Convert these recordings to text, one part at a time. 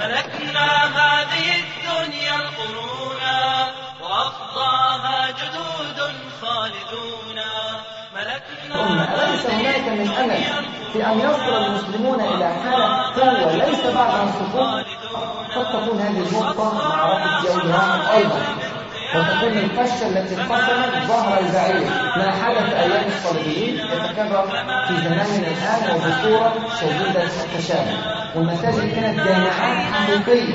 ملكنا هذه الدنيا القرونا وأفضاها جدود خالدون ملكنا ليس هناك من أمل في أن يصل المسلمون إلى حالة قوة ليس بعدها سقوط قد تكون هذه النقطة معركة واحد أيضا. وتكون الفشة التي انقسمت ظهر البعير ما حدث أيام الصليبيين يتكرر في زماننا الآن وبصورة شديدة التشابه والمساجد كانت جامعات حقيقية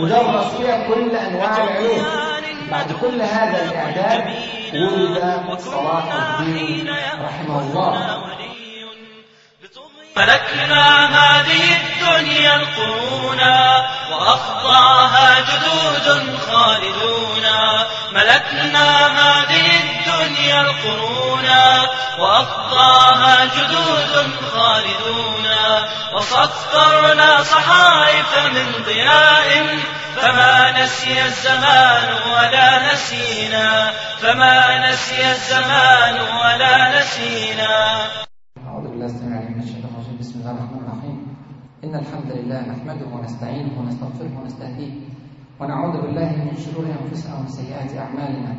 يدرس فيها كل أنواع العلوم. بعد كل هذا الإعداد ولد صلاح الدين رحمه الله. ملكنا هذه الدنيا القرونا وأخضعها جدود خالدون. ملكنا هذه الدنيا القرونا وأخضعها جدود خالدون. وسطرنا صحائف من ضياء فما نسي الزمان ولا نسينا. فما نسي الزمان ولا نسينا. أعوذ بالله من الشيطان الرجيم. بسم الله الرحمن الرحيم. إن الحمد لله نحمده ونستعينه ونستغفره ونستهديه ونعوذ بالله من شرور أنفسنا ومن سيئات أعمالنا.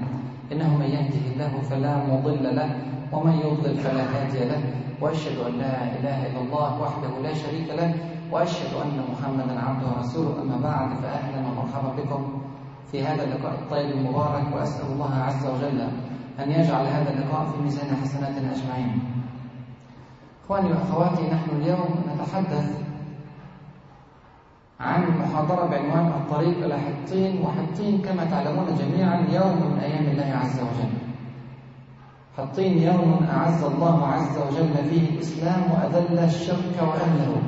إنه من يهده الله فلا مضل له ومن يضلل فلا هادي له. وأشهد أن لا إله إلا الله وحده لا شريك له وأشهد أن محمدا عبده ورسوله. أما بعد فأهلا ومرحبا بكم في هذا اللقاء الطيب المبارك وأسأل الله عز وجل أن يجعل هذا اللقاء في ميزان حسناتنا أجمعين. إخواني وأخواتي نحن اليوم نتحدث عن محاضرة بعنوان الطريق إلى حطين وحطين كما تعلمون جميعا يوم من أيام الله عز وجل. حطين يوم أعز الله عز وجل فيه الإسلام وأذل الشرك وأهله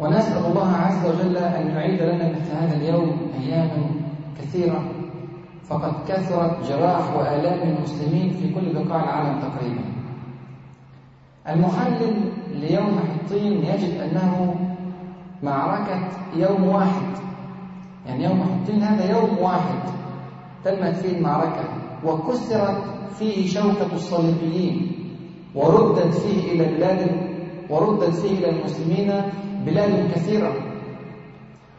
ونسأل الله عز وجل أن يعيد لنا مثل هذا اليوم أيام كثيرة. فقد كثرت جراح وآلام المسلمين في كل بقاع العالم تقريبا. المحلل ليوم حطين يجد أنه معركة يوم واحد. يعني يوم حطين هذا يوم واحد تمت فيه المعركة وكسرت فيه شوكة الصليبيين وردت فيه إلى بلاد وردت فيه إلى المسلمين بلاد كثيرة.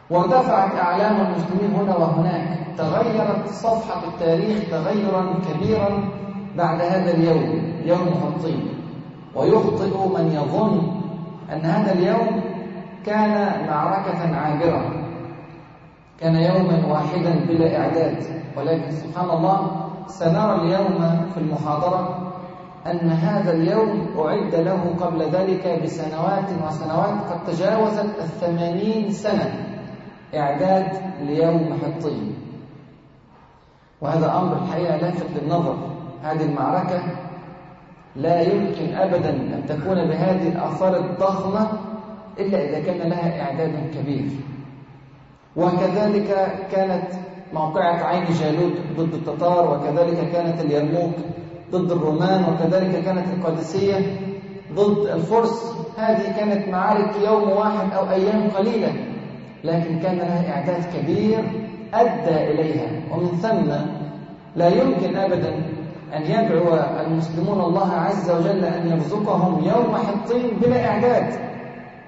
وارتفعت أعلام المسلمين هنا وهناك. تغيرت صفحة التاريخ تغيرا كبيرا بعد هذا اليوم يوم حطين ويخطئ من يظن أن هذا اليوم كان معركة عابرة. كان يوما واحدا بلا إعداد. ولكن سبحان الله سنرى اليوم في المحاضرة أن هذا اليوم أعد له قبل ذلك بسنوات وسنوات قد تجاوزت الثمانين سنة إعداد ليوم حطين. وهذا أمر الحقيقة لافت للنظر هذه المعركة لا يمكن أبدا أن تكون بهذه الآثار الضخمة إلا إذا كان لها إعداد كبير. وكذلك كانت موقعة عين جالوت ضد التتار وكذلك كانت اليرموك ضد الرومان وكذلك كانت القادسية ضد الفرس. هذه كانت معارك يوم واحد أو أيام قليلة لكن كان لها إعداد كبير أدى إليها. ومن ثم لا يمكن أبدا أن يدعو المسلمون الله عز وجل أن يرزقهم يوم حطين بلا إعداد.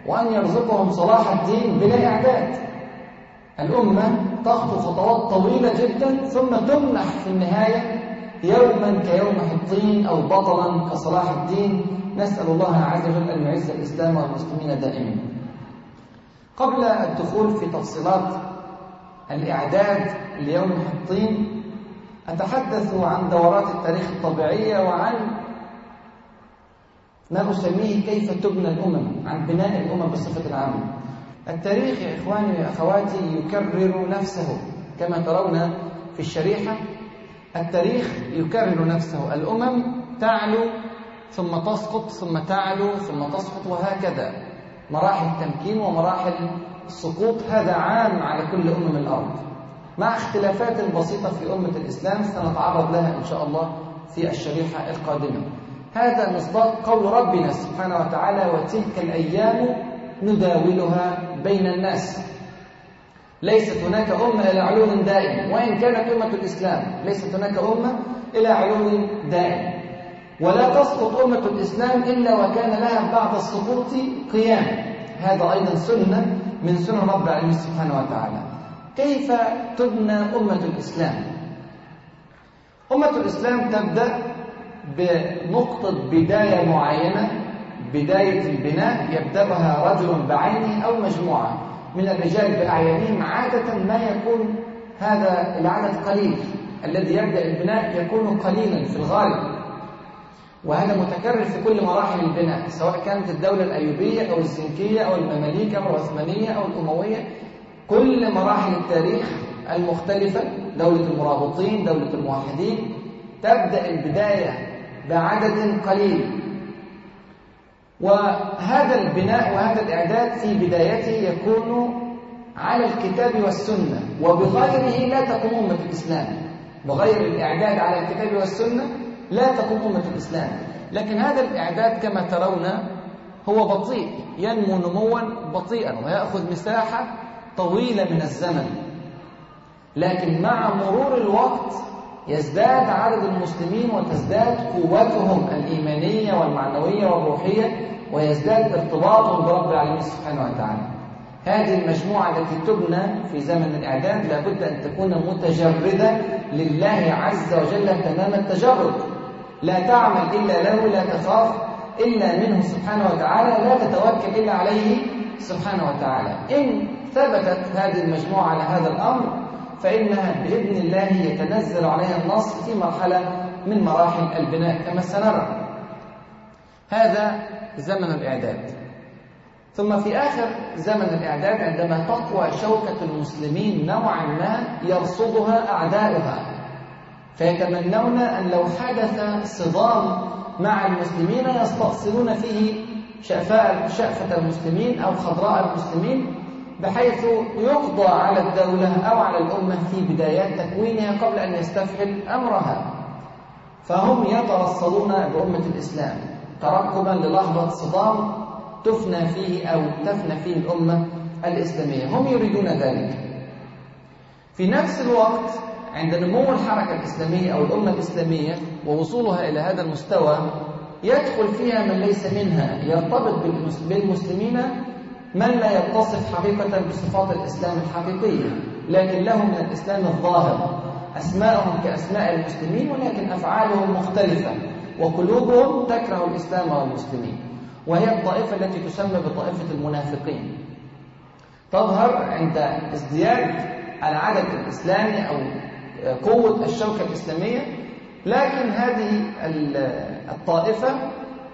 وأن يرزقهم صلاح الدين بلا إعداد. الأمة تخطو خطوات طويلة جدا ثم تمنح في النهاية يوما كيوم حطين أو بطلا كصلاح الدين. نسأل الله عز وجل أن يعز الإسلام والمسلمين دائما. قبل الدخول في تفصيلات الإعداد ليوم حطين أتحدث عن دورات التاريخ الطبيعية وعن ما أسميه كيف تبنى الأمم عن بناء الأمم بصفة عامة التاريخ يا إخواني وأخواتي يكرر نفسه كما ترون في الشريحة. التاريخ يكرر نفسه. الأمم تعلو ثم تسقط ثم تعلو ثم تسقط وهكذا. مراحل تمكين ومراحل السقوط هذا عام على كل أمم الأرض. مع اختلافات بسيطة في أمة الإسلام سنتعرض لها إن شاء الله في الشريحة القادمة. هذا مصداق قول ربنا سبحانه وتعالى وتلك الأيام نداولها بين الناس. ليست هناك أمة إلى علو دائم وإن كانت أمة الإسلام ليست هناك أمة إلى علو دائم. ولا تسقط أمة الإسلام إلا وكان لها بعد السقوط قيام. هذا أيضا سنة من سنن رب العالمين سبحانه وتعالى. كيف تبنى أمة الإسلام؟ أمة الإسلام تبدأ بنقطة بداية معينة بداية البناء يبدأها رجل بعينه أو مجموعة. من الرجال بأعيانهم عادة ما يكون هذا العدد قليل. الذي يبدأ البناء يكون قليلا في الغالب. وهذا متكرر في كل مراحل البناء سواء كانت الدولة الأيوبية أو الزنكية أو المماليك أو العثمانية أو الأموية. كل مراحل التاريخ المختلفة دولة المرابطين دولة الموحدين تبدأ البداية بعدد قليل. وهذا البناء وهذا الإعداد في بدايته يكون على الكتاب والسنة. وبغيره لا تقوم أمة الإسلام. بغير الإعداد على الكتاب والسنة لا تقوم أمة الإسلام. لكن هذا الإعداد كما ترون هو بطيء. ينمو نموا بطيئا ويأخذ مساحة طويلة من الزمن. لكن مع مرور الوقت يزداد عدد المسلمين وتزداد قوتهم الإيمانية والمعنوية والروحية ويزداد ارتباطهم برب العالمين سبحانه وتعالى. هذه المجموعة التي تبنى في زمن الإعداد لابد أن تكون متجردة لله عز وجل تمام التجرد. لا تعمل إلا له لا تخاف إلا منه سبحانه وتعالى لا تتوكل إلا عليه سبحانه وتعالى. إن ثبتت هذه المجموعة على هذا الأمر فإنها بإذن الله يتنزل عليها النص في مرحلة من مراحل البناء كما سنرى. هذا زمن الإعداد. ثم في آخر زمن الإعداد عندما تقوى شوكة المسلمين نوعا ما يرصدها أعداؤها فيتمنون أن لو حدث صدام مع المسلمين يستأصلون فيه شأفاء شأفة المسلمين أو خضراء المسلمين بحيث يقضى على الدولة أو على الأمة في بدايات تكوينها قبل أن يستفحل أمرها. فهم يترصدون بأمة الإسلام. ترقبا للحظة صدام تفنى فيه أو تفنى فيه الأمة الإسلامية. هم يريدون ذلك. في نفس الوقت عند نمو الحركة الإسلامية أو الأمة الإسلامية ووصولها إلى هذا المستوى يدخل فيها من ليس منها يرتبط بالمسلمين من لا يتصف حقيقة بصفات الإسلام الحقيقية لكن له من الإسلام الظاهر. أسماءهم كأسماء المسلمين ولكن أفعالهم مختلفة وقلوبهم تكره الإسلام والمسلمين. وهي الطائفة التي تسمى بطائفة المنافقين. تظهر عند ازدياد العدد الإسلامي أو قوة الشوكة الإسلامية لكن هذه الطائفة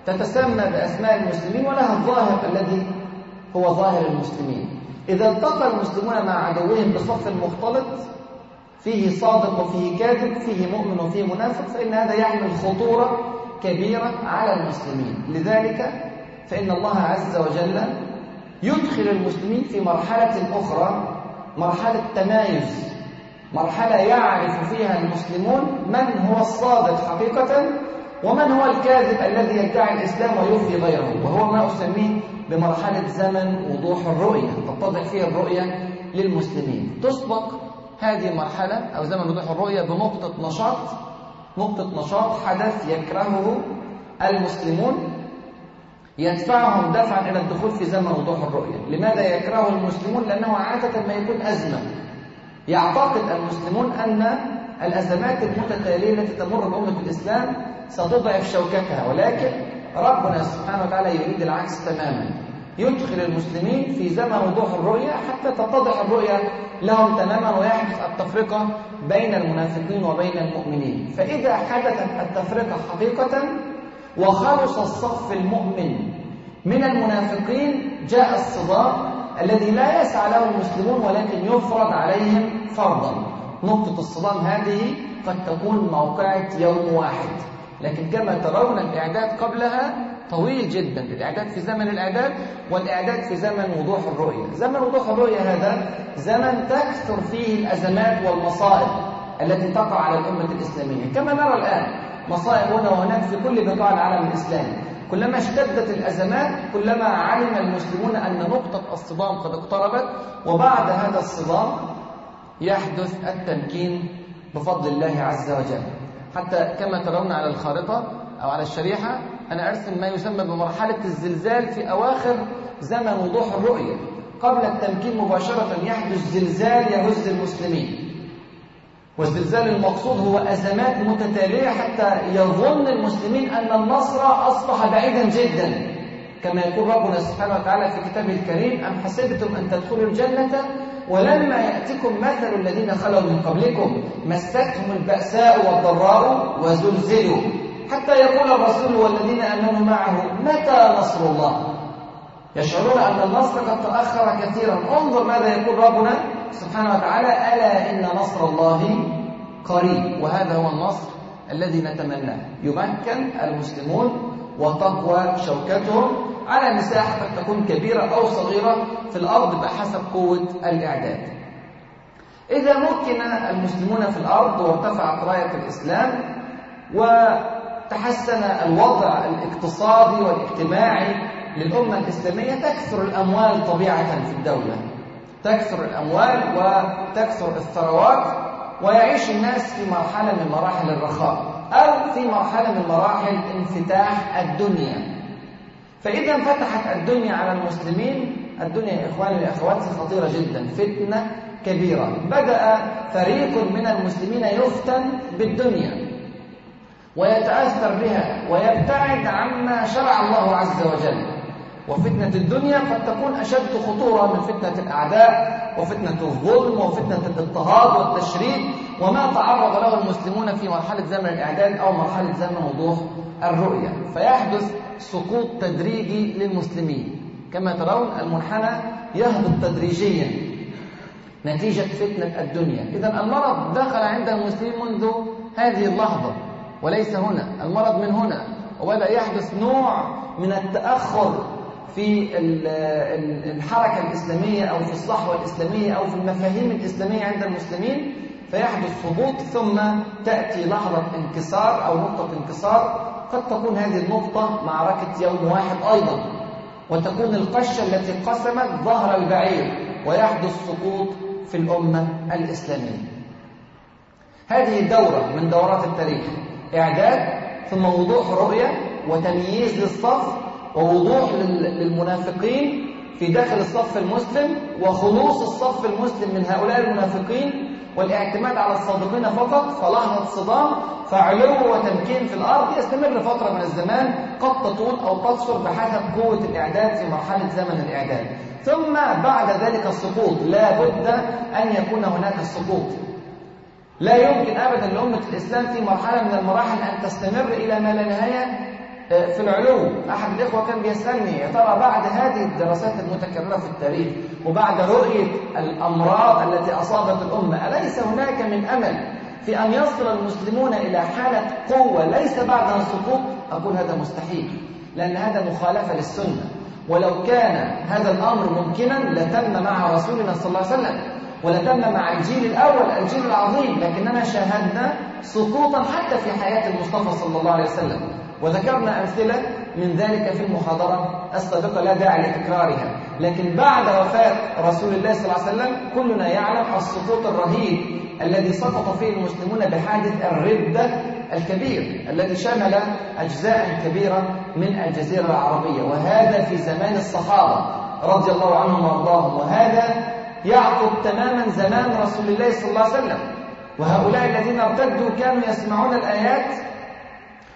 تتسمى بأسماء المسلمين ولها الظاهر الذي هو ظاهر المسلمين. إذا التقى المسلمون مع عدوهم بصف مختلط فيه صادق وفيه كاذب فيه مؤمن وفيه منافق فإن هذا يحمل خطورة كبيرة على المسلمين. لذلك فإن الله عز وجل يدخل المسلمين في مرحلة أخرى مرحلة تمايز مرحلة يعرف فيها المسلمون من هو الصادق حقيقة ومن هو الكاذب الذي يدعي الإسلام ويوفي غيره وهو ما أسميه بمرحلة زمن وضوح الرؤية تتضح فيه الرؤية للمسلمين. تسبق هذه المرحلة أو زمن وضوح الرؤية بنقطة نشاط نقطة نشاط حدث يكرهه المسلمون يدفعهم دفعا إلى الدخول في زمن وضوح الرؤية. لماذا يكرهه المسلمون؟ لأنه عادة ما يكون أزمة. يعتقد المسلمون أن الأزمات المتتالية التي تمر بأمة الإسلام ستضعف شوكتها ولكن ربنا سبحانه وتعالى يريد العكس تماما. يدخل المسلمين في زمن وضوح الرؤية حتى تتضح الرؤية لهم تماما ويحدث التفرقة بين المنافقين وبين المؤمنين. فإذا حدثت التفرقة حقيقة وخلص الصف المؤمن من المنافقين جاء الصدام الذي لا يسعى له المسلمون ولكن يفرض عليهم فرضا. نقطة الصدام هذه قد تكون موقعة يوم واحد. لكن كما ترون الإعداد قبلها طويل جدا. الإعداد في زمن الإعداد والإعداد في زمن وضوح الرؤية. زمن وضوح الرؤية هذا زمن تكثر فيه الأزمات والمصائب التي تقع على الأمة الإسلامية. كما نرى الآن مصائب هنا وهناك في كل بقاع العالم الإسلامي. كلما اشتدت الأزمات كلما علم المسلمون أن نقطة الصدام قد اقتربت وبعد هذا الصدام يحدث التمكين بفضل الله عز وجل. حتى كما ترون على الخارطة أو على الشريحة أنا أرسم ما يسمى بمرحلة الزلزال في أواخر زمن وضوح الرؤية. قبل التمكين مباشرة يحدث زلزال يهز المسلمين. والزلزال المقصود هو أزمات متتالية حتى يظن المسلمين أن النصر أصبح بعيدا جدا. كما يقول ربنا سبحانه وتعالى في كتابه الكريم أم حسبتم أن تدخلوا الجنة ولما يأتكم مثل الذين خلوا من قبلكم مستهم البأساء والضراء وزلزلوا. حتى يقول الرسول والذين آمنوا معه متى نصر الله؟ يشعرون أن النصر قد تأخر كثيرا. انظر ماذا يقول ربنا سبحانه وتعالى ألا إن نصر الله قريب. وهذا هو النصر الذي نتمناه. يمكن المسلمون وتقوى شوكتهم على مساحة قد تكون كبيرة أو صغيرة في الأرض بحسب قوة الإعداد. إذا مكن المسلمون في الأرض وارتفعت راية الإسلام وتحسن الوضع الاقتصادي والاجتماعي للأمة الإسلامية تكثر الأموال طبيعة في الدولة. تكثر الأموال وتكثر الثروات ويعيش الناس في مرحلة من مراحل الرخاء أو في مرحلة من مراحل انفتاح الدنيا. فإذا انفتحت الدنيا على المسلمين الدنيا يا إخواني وأخواتي خطيرة جدا فتنة كبيرة. بدأ فريق من المسلمين يفتن بالدنيا ويتأثر بها ويبتعد عما شرع الله عز وجل. وفتنة الدنيا قد تكون أشد خطورة من فتنة الأعداء وفتنة الظلم وفتنة الاضطهاد والتشريد. وما تعرض له المسلمون في مرحلة زمن الإعداد أو مرحلة زمن وضوح. الرؤية فيحدث سقوط تدريجي للمسلمين. كما ترون المنحنى يهبط تدريجيا نتيجة فتنة الدنيا. إذا المرض دخل عند المسلمين منذ هذه اللحظة وليس هنا. المرض من هنا. وبدأ يحدث نوع من التأخر في الحركة الإسلامية أو في الصحوة الإسلامية أو في المفاهيم الإسلامية عند المسلمين. فيحدث هبوط ثم تأتي لحظة انكسار أو نقطة انكسار قد تكون هذه النقطة معركة يوم واحد أيضا وتكون القشة التي قسمت ظهر البعير ويحدث سقوط في الأمة الإسلامية. هذه دورة من دورات التاريخ إعداد ثم وضوح رؤية وتمييز للصف ووضوح للمنافقين في داخل الصف المسلم وخلوص الصف المسلم من هؤلاء المنافقين والاعتماد على الصادقين فقط فلحظة صدام فعلو وتمكين في الأرض يستمر فترة من الزمان قد تطول أو تقصر بحسب قوة الإعداد في مرحلة زمن الإعداد. ثم بعد ذلك السقوط لا بد أن يكون هناك السقوط لا يمكن أبدا لأمة الإسلام في مرحلة من المراحل أن تستمر إلى ما لا نهاية في العلو أحد الإخوة كان بيسألني يا ترى بعد هذه الدراسات المتكررة في التاريخ وبعد رؤية الأمراض التي أصابت الأمة أليس هناك من أمل في أن يصل المسلمون إلى حالة قوة ليس بعدها السقوط أقول هذا مستحيل لأن هذا مخالفة للسنة. ولو كان هذا الأمر ممكنا لتم مع رسولنا صلى الله عليه وسلم ولتم مع الجيل الأول الجيل العظيم لكننا شاهدنا سقوطا حتى في حياة المصطفى صلى الله عليه وسلم. وذكرنا أمثلة من ذلك في المحاضرة السابقة لا داعي لتكرارها. لكن بعد وفاة رسول الله صلى الله عليه وسلم كلنا يعلم السقوط الرهيب الذي سقط فيه المسلمون بحادث الردة الكبير الذي شمل أجزاء كبيرة من الجزيرة العربية. وهذا في زمان الصحابة رضي الله عنهم وأرضاهم. وهذا يعقب تماما زمان رسول الله صلى الله عليه وسلم. وهؤلاء الذين ارتدوا كانوا يسمعون الآيات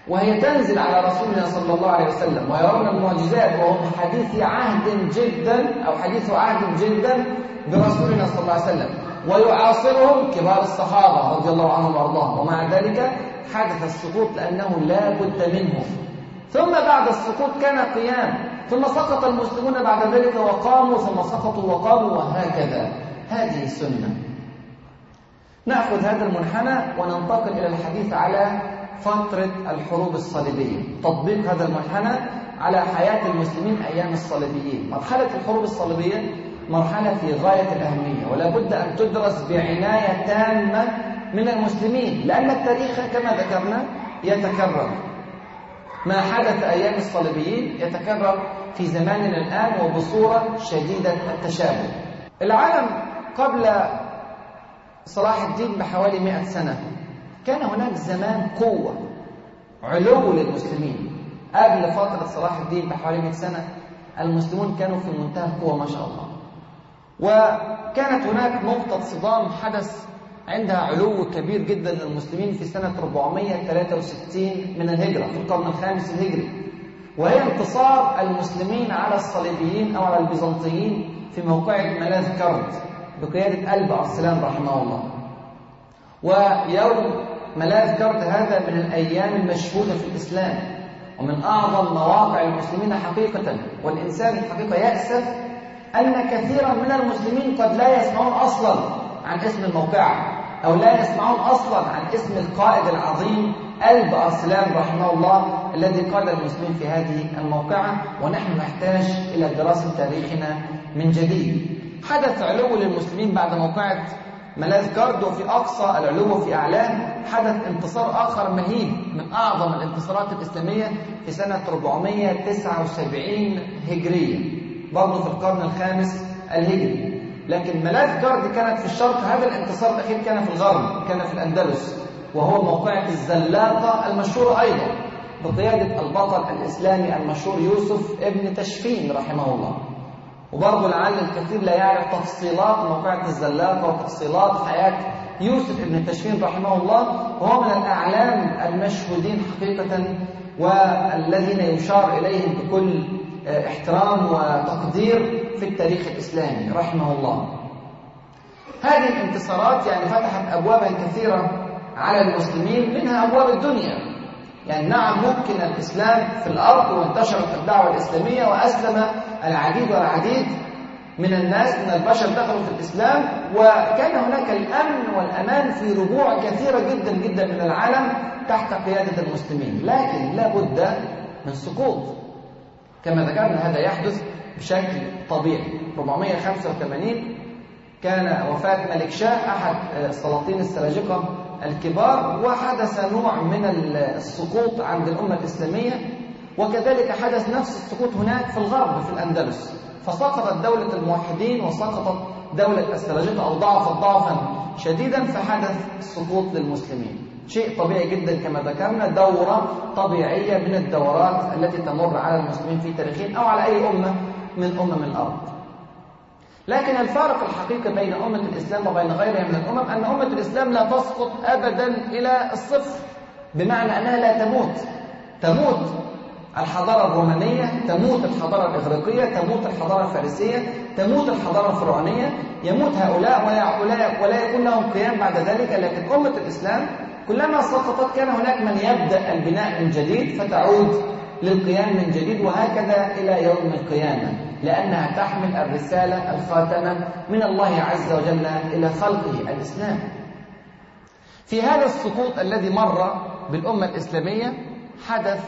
وهي تنزل على رسولنا صلى الله عليه وسلم ويرون المعجزات وهم حديث عهد جدا أو حديث عهد جدا برسولنا صلى الله عليه وسلم. ويعاصرهم كبار الصحابة رضي الله عنهم وأرضاهم. ومع ذلك حدث السقوط لأنه لا بد منه ثم بعد السقوط كان قيام. ثم سقط المسلمون بعد ذلك وقاموا ثم سقطوا وقاموا وهكذا. هذه السنة. نأخذ هذا المنحنى وننتقل إلى الحديث على فترة الحروب الصليبية. تطبيق هذا المنحنى على حياة المسلمين أيام الصليبيين. مرحلة الحروب الصليبية مرحلة في غاية الأهمية ولا بد أن تدرس بعناية تامة من المسلمين لأن التاريخ كما ذكرنا يتكرر. ما حدث أيام الصليبيين يتكرر في زماننا الآن وبصورة شديدة التشابه. العالم قبل صلاح الدين بحوالي مئة سنة. كان هناك زمان قوة علو للمسلمين. قبل فترة صلاح الدين بحوالي 100 سنة المسلمون كانوا في منتهى القوة ما شاء الله. وكانت هناك نقطة صدام حدث عندها علو كبير جدا للمسلمين في سنة 463 من الهجرة في القرن الخامس الهجري. وهي انتصار المسلمين على الصليبيين أو على البيزنطيين في موقعة ملاذ كرد بقيادة ألب أرسلان رحمه الله. ويوم ملاذ كرد هذا من الأيام المشهودة في الإسلام ومن أعظم مواقع المسلمين حقيقة والإنسان الحقيقة يأسف أن كثيرا من المسلمين قد لا يسمعون أصلا عن اسم الموقعة أو لا يسمعون أصلا عن اسم القائد العظيم ألب أرسلان رحمه الله الذي قاد المسلمين في هذه الموقعة ونحن نحتاج إلى دراسة تاريخنا من جديد. حدث علو للمسلمين بعد موقعة ملاذ كارد وفي أقصى العلو وفي أعلاه حدث انتصار آخر مهيب من أعظم الانتصارات الإسلامية في سنة 479 هجرية برضه في القرن الخامس الهجري. لكن ملاذ كارد كانت في الشرق هذا الانتصار الأخير كان في الغرب كان في الأندلس وهو موقعة الزلاقة المشهورة أيضا بقيادة البطل الإسلامي المشهور يوسف ابن تشفين رحمه الله. وبرضه لعل الكثير لا يعرف تفصيلات موقعة الزلاقة وتفصيلات حياة يوسف ابن تشفين رحمه الله. وهو من الأعلام المشهودين حقيقة والذين يشار إليهم بكل احترام وتقدير في التاريخ الإسلامي رحمه الله. هذه الانتصارات يعني فتحت أبوابا كثيرة على المسلمين منها أبواب الدنيا. يعني نعم ممكن الإسلام في الأرض وانتشرت الدعوة الإسلامية وأسلم العديد والعديد من الناس من البشر دخلوا في الإسلام وكان هناك الأمن والأمان في ربوع كثيرة جدا جدا من العالم تحت قيادة المسلمين. لكن لا بد من سقوط. كما ذكرنا هذا يحدث بشكل طبيعي. 485 كان وفاة ملك شاه أحد السلاطين السلاجقة الكبار وحدث نوع من السقوط عند الأمة الإسلامية وكذلك حدث نفس السقوط هناك في الغرب في الأندلس. فسقطت دولة الموحدين وسقطت دولة السلاجقة أو ضعفت ضعفا شديدا فحدث سقوط للمسلمين. شيء طبيعي جدا كما ذكرنا دورة طبيعية من الدورات التي تمر على المسلمين في تاريخهم أو على أي أمة من أمم الأرض. لكن الفارق الحقيقي بين أمة الإسلام وبين غيرها من الأمم أن أمة الإسلام لا تسقط أبدا إلى الصفر بمعنى أنها لا تموت. تموت الحضارة الرومانية تموت الحضارة الإغريقية تموت الحضارة الفارسية تموت الحضارة الفرعونية يموت هؤلاء ولا, ولا يكون لهم قيام بعد ذلك لكن أمة الإسلام كلما سقطت كان هناك من يبدأ البناء من جديد فتعود للقيام من جديد وهكذا إلى يوم القيامة لأنها تحمل الرسالة الخاتمة من الله عز وجل إلى خلقه الإسلام. في هذا السقوط الذي مر بالأمة الإسلامية حدث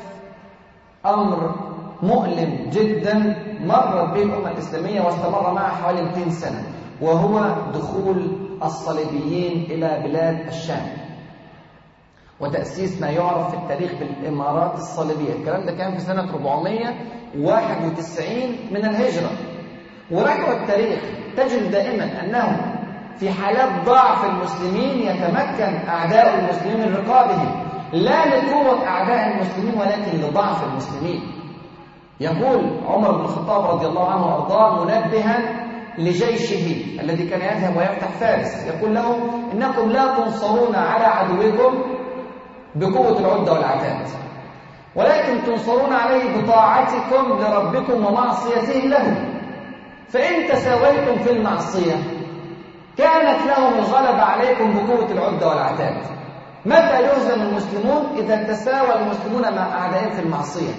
أمر مؤلم جدا مرت به الأمة الإسلامية واستمر معها حوالي 200 سنة وهو دخول الصليبيين إلى بلاد الشام. وتأسيس ما يعرف في التاريخ بالإمارات الصليبية. الكلام ده كان في سنة 491 من الهجرة. وراجعوا التاريخ تجد دائما أنه في حالات ضعف المسلمين يتمكن أعداء المسلمين من رقابهم. لا لقوة أعداء المسلمين ولكن لضعف المسلمين. يقول عمر بن الخطاب رضي الله عنه وأرضاه منبها لجيشه الذي كان يذهب ويفتح فارس. يقول لهم إنكم لا تنصرون على عدوكم بقوة العدة والعتاد ولكن تنصرون عليه بطاعتكم لربكم ومعصيته له. فإن تساويتم في المعصية كانت لهم الغلبة عليكم بقوة العدة والعتاد متى يهزم المسلمون إذا تساوى المسلمون مع أعدائهم في المعصية؟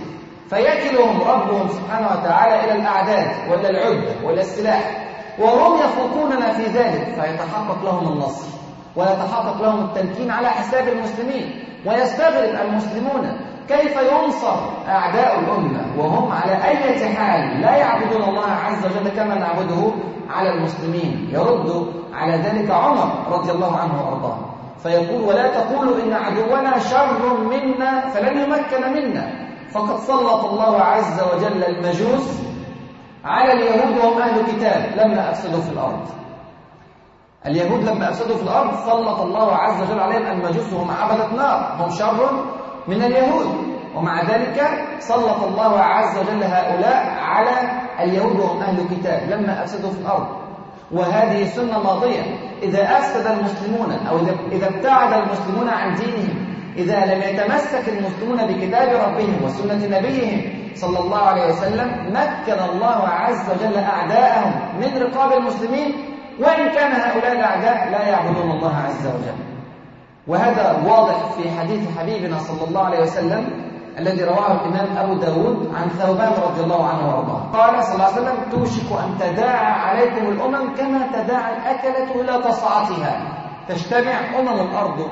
فيكلهم ربهم سبحانه وتعالى إلى الأعداد وإلى العدة وإلى السلاح وهم يفوقوننا في ذلك فيتحقق لهم النصر ويتحقق لهم التمكين على حساب المسلمين ويستغرب المسلمون كيف ينصر أعداء الأمة وهم على أي حال لا يعبدون الله عز وجل كما نعبده على المسلمين. يرد على ذلك عمر رضي الله عنه وأرضاه. فيقول ولا تقولوا إن عدونا شر منا فلن يمكن منا. فقد سلط الله عز وجل المجوس على اليهود وهم أهل كتاب لما أفسدوا في الأرض. اليهود لما أفسدوا في الأرض سلط الله عز وجل عليهم المجوس وهم عبدة نار هم شر من اليهود. ومع ذلك سلط الله عز وجل هؤلاء على اليهود وهم أهل كتاب لما أفسدوا في الأرض. وهذه سنة ماضية. إذا أفسد المسلمون أو إذا ابتعد المسلمون عن دينهم إذا لم يتمسك المسلمون بكتاب ربهم وسنة نبيهم صلى الله عليه وسلم مكن الله عز وجل أعداءهم من رقاب المسلمين. وإن كان هؤلاء الأعداء لا يعبدون الله عز وجل. وهذا واضح في حديث حبيبنا صلى الله عليه وسلم الذي رواه الإمام أبو داود عن ثوبان رضي الله عنه وأرضاه. قال صلى الله عليه وسلم توشك أن تداعى عليكم الأمم كما تداعى الأكلة إلى تصعتها تجتمع أمم الأرض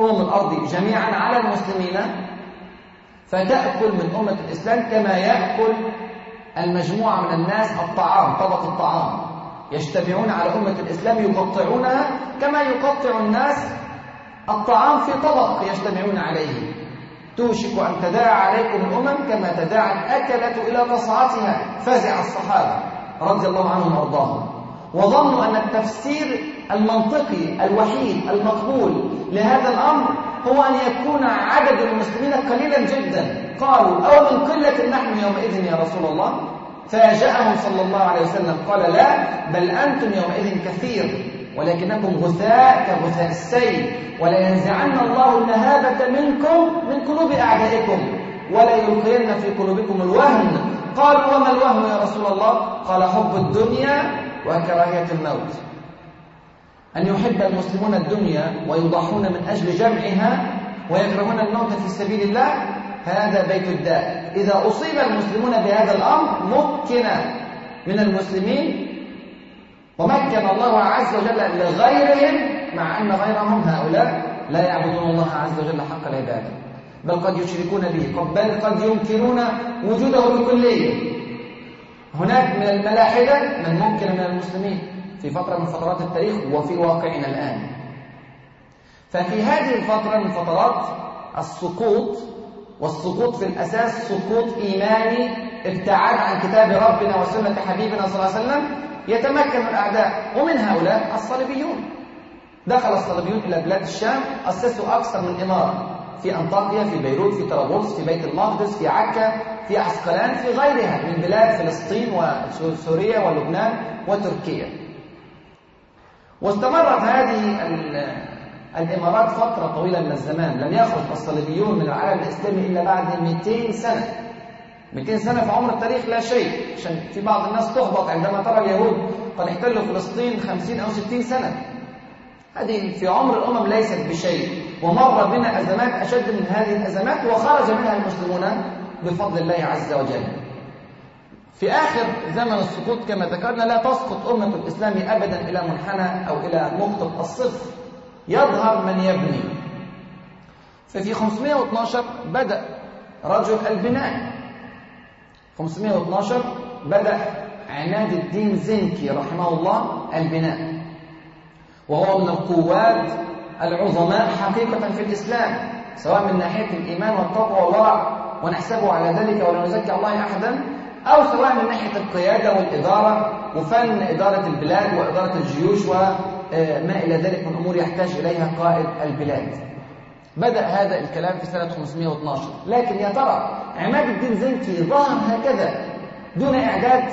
أمم الأرض جميعا على المسلمين فتأكل من أمة الإسلام كما يأكل المجموعة من الناس الطعام طبق الطعام. يجتمعون على أمة الإسلام يقطعونها كما يقطع الناس الطعام في طبق يجتمعون عليه. توشك أن تداعى عليكم الأمم كما تداعى الأكلة إلى قصعتها فزع الصحابة رضي الله عنهم وأرضاهم. وظنوا أن التفسير المنطقي الوحيد المقبول لهذا الأمر هو أن يكون عدد المسلمين قليلا جدا. قالوا أو من قلة نحن يومئذ يا رسول الله؟ فاجأهم صلى الله عليه وسلم قال لا بل أنتم يومئذ كثير. ولكنكم غثاء كغثاء السيل. ولا ينزعن الله المهابة منكم من قلوب أعدائكم ولا يلقين في قلوبكم الوهن. قالوا وما الوهن يا رسول الله؟ قال حب الدنيا وكراهية الموت. أن يحب المسلمون الدنيا ويضحون من أجل جمعها ويكرهون الموت في سبيل الله هذا بيت الداء. إذا أصيب المسلمون بهذا الأمر مكن من المسلمين ومكن الله عز وجل لغيرهم مع أن غيرهم هؤلاء لا يعبدون الله عز وجل حق العبادة. بل قد يشركون به بل قد ينكرون وجوده بكلية هناك من الملاحدة من ممكن من المسلمين في فترة من فترات التاريخ وفي واقعنا الآن. ففي هذه الفترة من فترات السقوط والسقوط في الأساس سقوط إيماني ابتعاد عن كتاب ربنا وسنة حبيبنا صلى الله عليه وسلم يتمكن الأعداء ومن هؤلاء الصليبيون. دخل الصليبيون إلى بلاد الشام أسسوا أكثر من إمارة. في أنطاكيا في بيروت في طرابلس في بيت المقدس في عكا في عسقلان في غيرها من بلاد فلسطين وسوريا ولبنان وتركيا. واستمرت هذه الإمارات فترة طويلة من الزمان. لم يخرج الصليبيون من العالم الإسلامي إلا بعد 200 سنة. 200 سنة في عمر التاريخ لا شيء عشان في بعض الناس تحبط عندما ترى اليهود قد احتلوا فلسطين 50 أو 60 سنة. هذه في عمر الأمم ليست بشيء. ومر بنا أزمات أشد من هذه الأزمات وخرج منها المسلمون بفضل الله عز وجل. في آخر زمن السقوط كما ذكرنا لا تسقط أمة الإسلام أبدا إلى منحنى أو إلى نقطة الصفر يظهر من يبني. ففي 512 بدأ رجل البناء. 512 بدأ عماد الدين زنكي رحمه الله البناء وهو من القوات العظماء حقيقة في الإسلام سواء من ناحية الإيمان والتقوى والورع ونحسبه على ذلك ولا نزكي الله أحدا أو سواء من ناحية القيادة والإدارة وفن إدارة البلاد وإدارة الجيوش وما إلى ذلك من أمور يحتاج إليها قائد البلاد. بدأ هذا الكلام في سنة 512 لكن يا ترى عماد الدين زنكي ظهر هكذا دون إعداد؟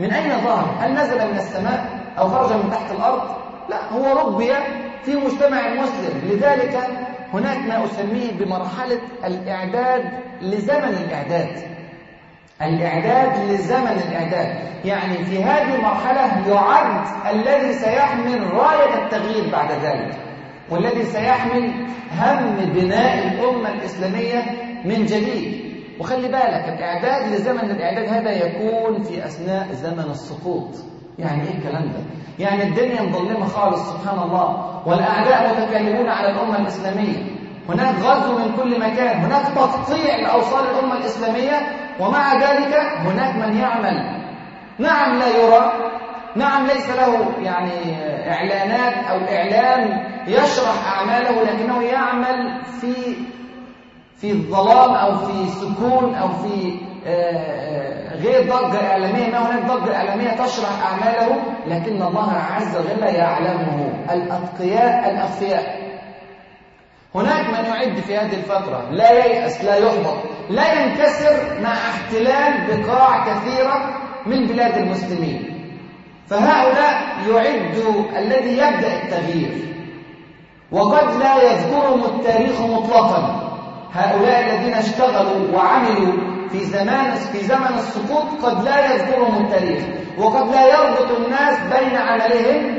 من أين ظهر؟ هل نزل من السماء أو خرج من تحت الأرض؟ لا هو ربي في مجتمع مسلم. لذلك هناك ما أسميه بمرحلة الإعداد لزمن الإعداد. الإعداد لزمن الإعداد. يعني في هذه المرحلة يعد الذي سيحمل راية التغيير بعد ذلك. والذي سيحمل هم بناء الأمة الإسلامية من جديد. وخلي بالك الإعداد لزمن الإعداد هذا يكون في أثناء زمن السقوط. يعني إيه الكلام ده؟ يعني الدنيا مظلمة خالص سبحان الله. والأعداء متكلمون على الأمة الإسلامية. هناك غزو من كل مكان. هناك تقطيع لأوصال الأمة الإسلامية. ومع ذلك هناك من يعمل. نعم لا يرى. نعم ليس له يعني إعلانات أو إعلام يشرح أعماله لكنه يعمل في في الظلام أو في سكون أو في غير ضجة إعلامية. ما هناك ضجة إعلامية تشرح أعماله لكن الله عز وجل يعلمه. الأتقياء الأخفياء. هناك من يعد في هذه الفترة لا ييأس لا يحبط لا ينكسر مع احتلال بقاع كثيرة من بلاد المسلمين. فهؤلاء يعد الذي يبدأ التغيير. وقد لا يذكرهم التاريخ مطلقا. هؤلاء الذين اشتغلوا وعملوا في زمان في زمن السقوط قد لا يذكرهم التاريخ. وقد لا يربط الناس بين عملهم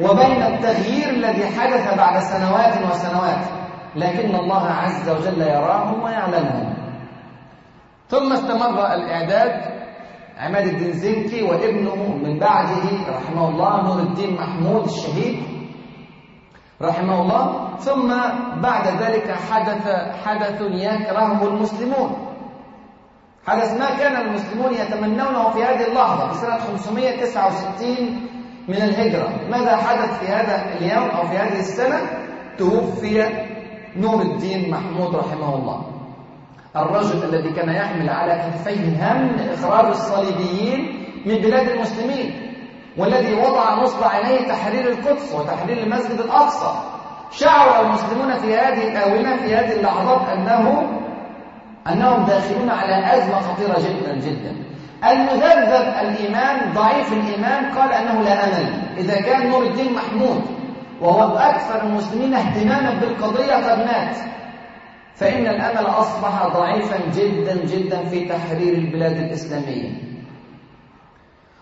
وبين التغيير الذي حدث بعد سنوات وسنوات. لكن الله عز وجل يراهم ويعلمهم ثم استمر الإعداد عماد الدين زنكي وابنه من بعده رحمه الله نور الدين محمود الشهيد رحمه الله. ثم بعد ذلك حدث حدث يكرهه المسلمون. حدث ما كان المسلمون يتمنونه في هذه اللحظة في سنة 569 من الهجرة. ماذا حدث في هذا اليوم أو في هذه السنة؟ توفي نور الدين محمود رحمه الله. الرجل الذي كان يحمل على كتفيه هم إخراج الصليبيين من بلاد المسلمين والذي وضع نصب عينيه تحرير القدس وتحرير المسجد الأقصى. شعر المسلمون في هذه الآونة في هذه اللحظات أنه أنهم داخلون على أزمة خطيرة جدا جدا. المذبذب الإيمان ضعيف الإيمان قال أنه لا أمل. إذا كان نور الدين محمود وهو أكثر المسلمين اهتماما بالقضية قد مات فإن الأمل أصبح ضعيفا جدا جدا في تحرير البلاد الإسلامية.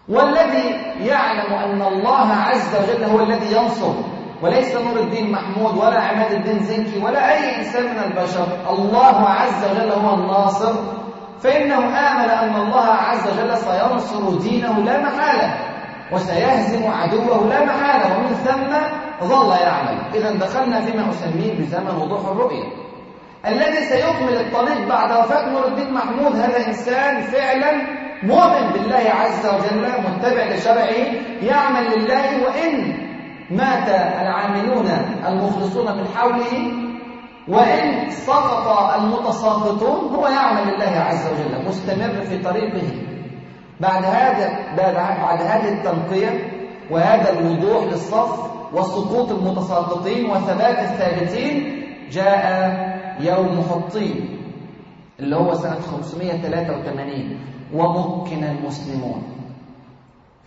والذي يعلم أن الله عز وجل هو الذي ينصر وليس نور الدين محمود ولا عماد الدين زنكي ولا أي إنسان من البشر الله عز وجل هو الناصر. فإنه آمن أن الله عز وجل سينصر دينه لا محالة وسيهزم عدوه لا محالة ومن ثم ظل يعمل. إذا دخلنا فيما أسميه بزمن وضوح الرؤية. الذي سيكمل الطريق بعد وفاة نور الدين محمود هذا إنسان فعلا مؤمن بالله عز وجل متبع لشرعه يعمل لله وإن مات العاملون المخلصون من حوله وإن سقط المتساقطون هو يعمل لله عز وجل مستمر في طريقه. بعد هذا بعد هذه التنقية وهذا الوضوح للصف وسقوط المتساقطين وثبات الثابتين جاء يوم حطين اللي هو سنة 583 ومكن المسلمون.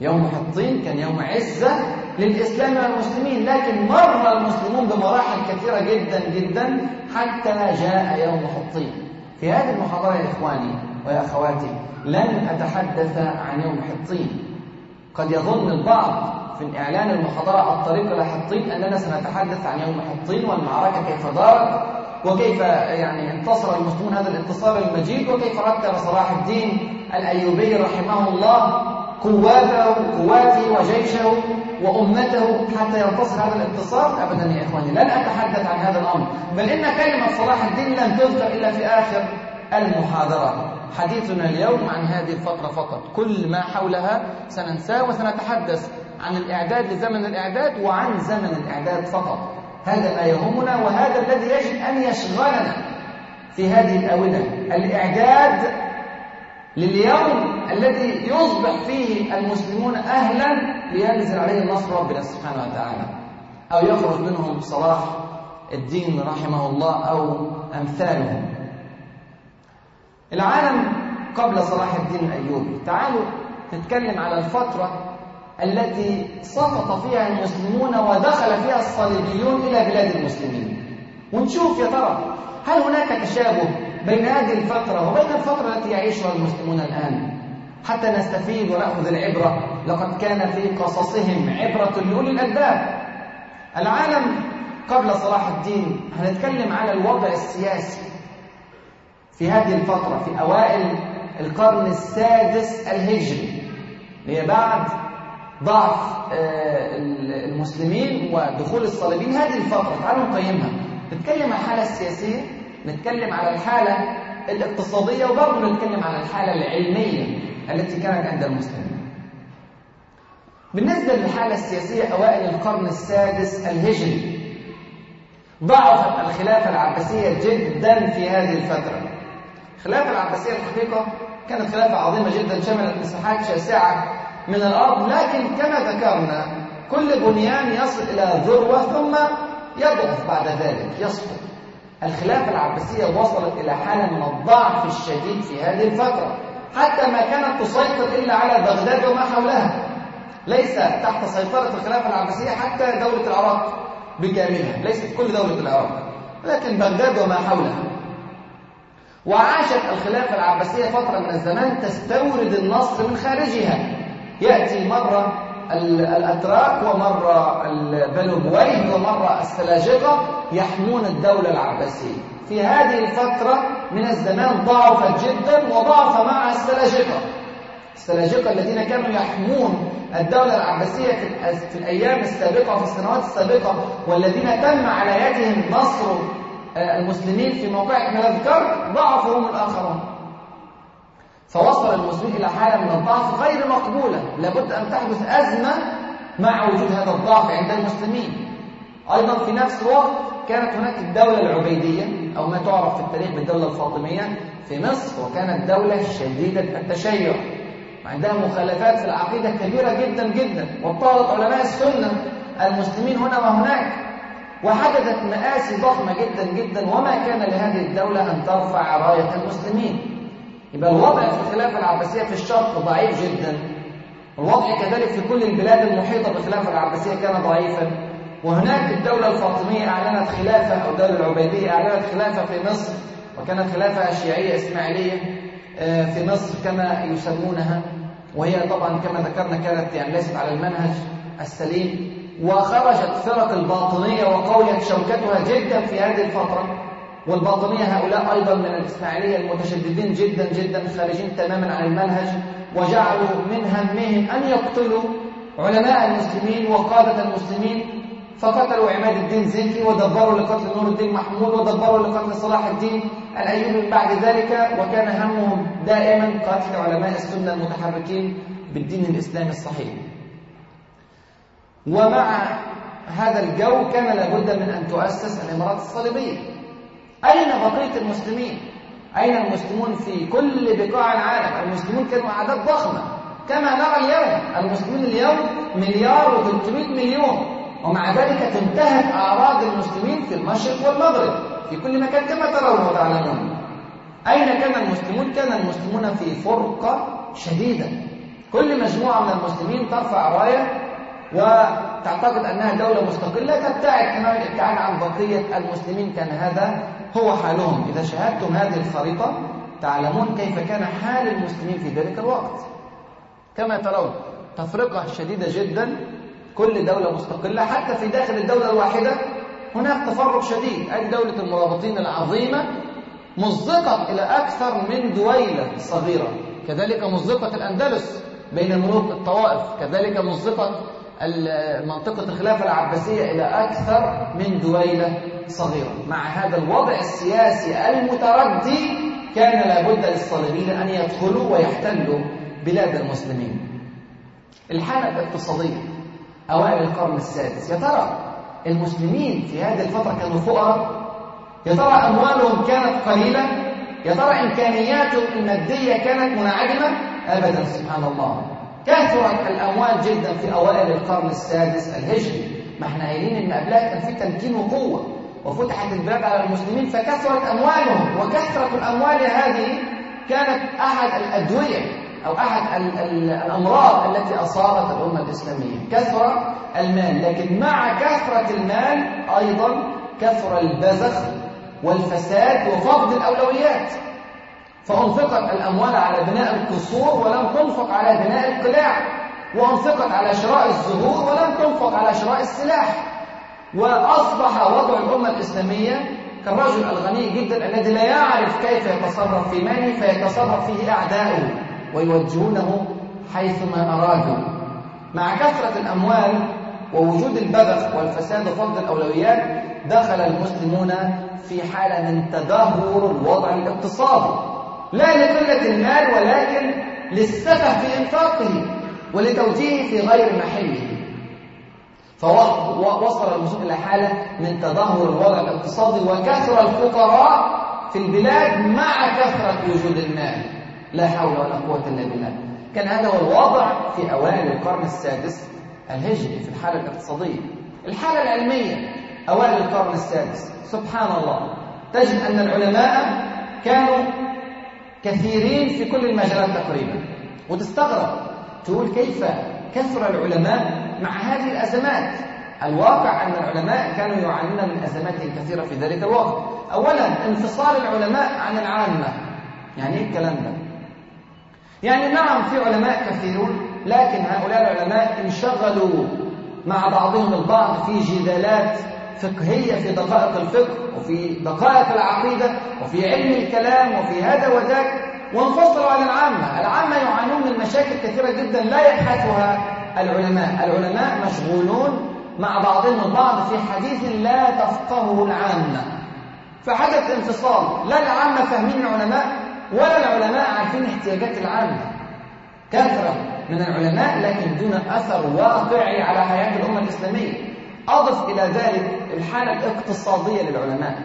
يوم حطين كان يوم عزة للإسلام والمسلمين لكن مر المسلمون بمراحل كثيرة جدا جدا حتى جاء يوم حطين. في هذه المحاضرة يا إخواني ويا أخواتي لن أتحدث عن يوم حطين. قد يظن البعض في إعلان المحاضرة الطريق إلى حطين أننا سنتحدث عن يوم حطين والمعركة كيف دارت؟ وكيف يعني انتصر المسلمون هذا الانتصار المجيد وكيف رتب صلاح الدين الأيوبي رحمه الله قواته قواته وجيشه وأمته حتى ينتصر هذا الانتصار؟ أبدا يا إخواني لن أتحدث عن هذا الأمر بل إن كلمة صلاح الدين لن تذكر إلا في آخر المحاضرة. حديثنا اليوم عن هذه الفترة فقط. كل ما حولها سننساه وسنتحدث عن الإعداد لزمن الإعداد وعن زمن الإعداد فقط. هذا ما يهمنا وهذا الذي يجب أن يشغلنا في هذه الآونة الإعداد لليوم الذي يصبح فيه المسلمون أهلا لينزل عليه نصر ربنا سبحانه وتعالى أو يخرج منهم صلاح الدين رحمه الله أو أمثاله العالم قبل صلاح الدين الأيوبي تعالوا نتكلم على الفترة التي سقط فيها المسلمون ودخل فيها الصليبيون إلى بلاد المسلمين. ونشوف يا ترى هل هناك تشابه بين هذه الفترة وبين الفترة التي يعيشها المسلمون الآن؟ حتى نستفيد ونأخذ العبرة لقد كان في قصصهم عبرة لأولي الألباب. العالم قبل صلاح الدين هنتكلم على الوضع السياسي في هذه الفترة في أوائل القرن السادس الهجري. هي بعد ضعف المسلمين ودخول الصليبيين. هذه الفترة تعالوا نقيمها. نتكلم عن الحالة السياسية نتكلم على الحالة الاقتصادية وبرضه نتكلم على الحالة العلمية التي كانت عند المسلمين. بالنسبة للحالة السياسية أوائل القرن السادس الهجري. ضعفت الخلافة العباسية جدا في هذه الفترة. الخلافة العباسية الحقيقة كانت خلافة عظيمة جدا شملت مساحات شاسعة من الأرض لكن كما ذكرنا كل بنيان يصل إلى ذروة ثم يضعف بعد ذلك يسقط الخلافة العباسية وصلت إلى حالة من الضعف الشديد في هذه الفترة. حتى ما كانت تسيطر إلا على بغداد وما حولها. ليس تحت سيطرة الخلافة العباسية حتى دولة العراق بكاملها. ليست كل دولة العراق لكن بغداد وما حولها. وعاشت الخلافة العباسية فترة من الزمان تستورد النصر من خارجها. يأتي مرة الأتراك ومرة بنو بويه ومرة السلاجقة يحمون الدولة العباسية. في هذه الفترة من الزمان ضعفت جدا وضعف معها السلاجقة. السلاجقة الذين كانوا يحمون الدولة العباسية في الأيام السابقة وفي السنوات السابقة والذين تم على يدهم نصر المسلمين في موقع من الذكر ضعفوا هم الآخرون. فوصل المسلمين إلى حالة من الضعف غير مقبولة. لابد أن تحدث أزمة مع وجود هذا الضعف عند المسلمين. أيضا في نفس الوقت كانت هناك الدولة العبيدية أو ما تعرف في التاريخ بالدولة الفاطمية في مصر وكانت دولة شديدة التشيع. وعندها مخالفات في العقيدة كبيرة جدا جدا واضطهدت علماء السنة المسلمين هنا وهناك وحدثت مآسي ضخمة جدا جدا وما كان لهذه الدولة أن ترفع راية المسلمين. يبقى الوضع في الخلافة العباسية في الشرق ضعيف جدا. الوضع كذلك في كل البلاد المحيطة بالخلافة العباسية كان ضعيفا. وهناك الدولة الفاطمية أعلنت خلافة أو الدولة العبيدية أعلنت خلافة في مصر وكانت خلافة شيعية إسماعيلية في مصر كما يسمونها. وهي طبعا كما ذكرنا كانت يعني ليست على المنهج السليم. وخرجت فرق الباطنية وقويت شوكتها جدا في هذه الفترة. والباطنية هؤلاء أيضا من الإسماعيلية المتشددين جدا جدا خارجين تماما عن المنهج وجعلوا من همهم أن يقتلوا علماء المسلمين وقادة المسلمين. فقتلوا عماد الدين زنكي ودبروا لقتل نور الدين محمود ودبروا لقتل صلاح الدين الأيوبي من بعد ذلك. وكان همهم دائما قتل علماء السنة المتحركين بالدين الإسلامي الصحيح. ومع هذا الجو كان لابد من أن تؤسس الإمارات الصليبية. أين بقية المسلمين؟ أين المسلمون في كل بقاع العالم؟ المسلمون كانوا أعداد ضخمة كما نرى اليوم المسلمين اليوم مليار و300 مليون ومع ذلك تنتهك أعراض المسلمين في المشرق والمغرب في كل مكان كما ترون وتعلمون أين كان المسلمون؟ كان المسلمون في فرقة شديدة كل مجموعة من المسلمين ترفع راية وتعتقد أنها دولة مستقلة تبتعد تمام الابتعاد عن بقية المسلمين كان هذا هو حالهم. إذا شاهدتم هذه الخريطة تعلمون كيف كان حال المسلمين في ذلك الوقت. كما ترون تفرقة شديدة جدا. كل دولة مستقلة حتى في داخل الدولة الواحدة هناك تفرق شديد. أي دولة المرابطين العظيمة مزقت إلى أكثر من دويلة صغيرة. كذلك مزقت الأندلس بين ملوك الطوائف. كذلك مزقت منطقة الخلافة العباسية إلى أكثر من دويلة صغيرة. مع هذا الوضع السياسي المتردي كان لابد للصليبيين أن يدخلوا ويحتلوا بلاد المسلمين. الحالة الاقتصادية أوائل القرن السادس. يا ترى المسلمين في هذه الفترة كانوا فقراء؟ يا ترى أموالهم كانت قليلة؟ يا ترى إمكانياتهم المادية كانت منعدمة؟ أبدا سبحان الله. كثرت الأموال جدا في أوائل القرن السادس الهجري. ما إحنا قايلين إن قبلها كان في تمكين وقوة وفتحت البلاد على المسلمين فكثرت أموالهم وكثرة الأموال هذه كانت أحد الأدوية أو أحد الأمراض التي أصابت الأمة الإسلامية. كثر المال لكن مع كثرة المال أيضا كثر البذخ والفساد وفقد الأولويات. فأنفقت الأموال على بناء القصور ولم تنفق على بناء القلاع وأنفقت على شراء الزهور ولم تنفق على شراء السلاح. وأصبح وضع الأمة الإسلامية كالرجل الغني جدا الذي لا يعرف كيف يتصرف في ماله فيتصرف فيه أعداؤه ويوجهونه حيثما أرادوا مع كثرة الأموال ووجود البذخ والفساد وفقد الأولويات دخل المسلمون في حالة من تدهور الوضع الاقتصادي لا لقلة المال ولكن للسفه في إنفاقه ولتوجيهه في غير محله. فوصل المسلمون إلى حالة من تدهور الوضع الاقتصادي وكثر الفقراء في البلاد مع كثرة وجود المال. لا حول ولا قوة إلا بالله. كان هذا هو الوضع في أوائل القرن السادس الهجري في الحالة الاقتصادية. الحالة العلمية أوائل القرن السادس. سبحان الله. تجد أن العلماء كانوا كثيرين في كل المجالات تقريبا. وتستغرب تقول كيف كثر العلماء مع هذه الأزمات. الواقع أن العلماء كانوا يعانون من أزمات كثيرة في ذلك الوقت. أولا انفصال العلماء عن العامة. يعني إيه الكلام ده؟ يعني نعم في علماء كثيرون لكن هؤلاء العلماء انشغلوا مع بعضهم البعض في جدالات فقهية في دقائق الفقه وفي دقائق العقيدة وفي علم الكلام وفي هذا وذاك وانفصلوا عن العامة. العامة يعانون من مشاكل كثيرة جدا لا يبحثها العلماء. العلماء مشغولون مع بعضهم البعض في حديث لا تفقهه العامة. فحدث انفصال. لا العامة فاهمين العلماء ولا العلماء عارفين احتياجات العامة. كثرة من العلماء لكن دون أثر واقعي على حياة الأمة الإسلامية. أضف إلى ذلك الحالة الاقتصادية للعلماء.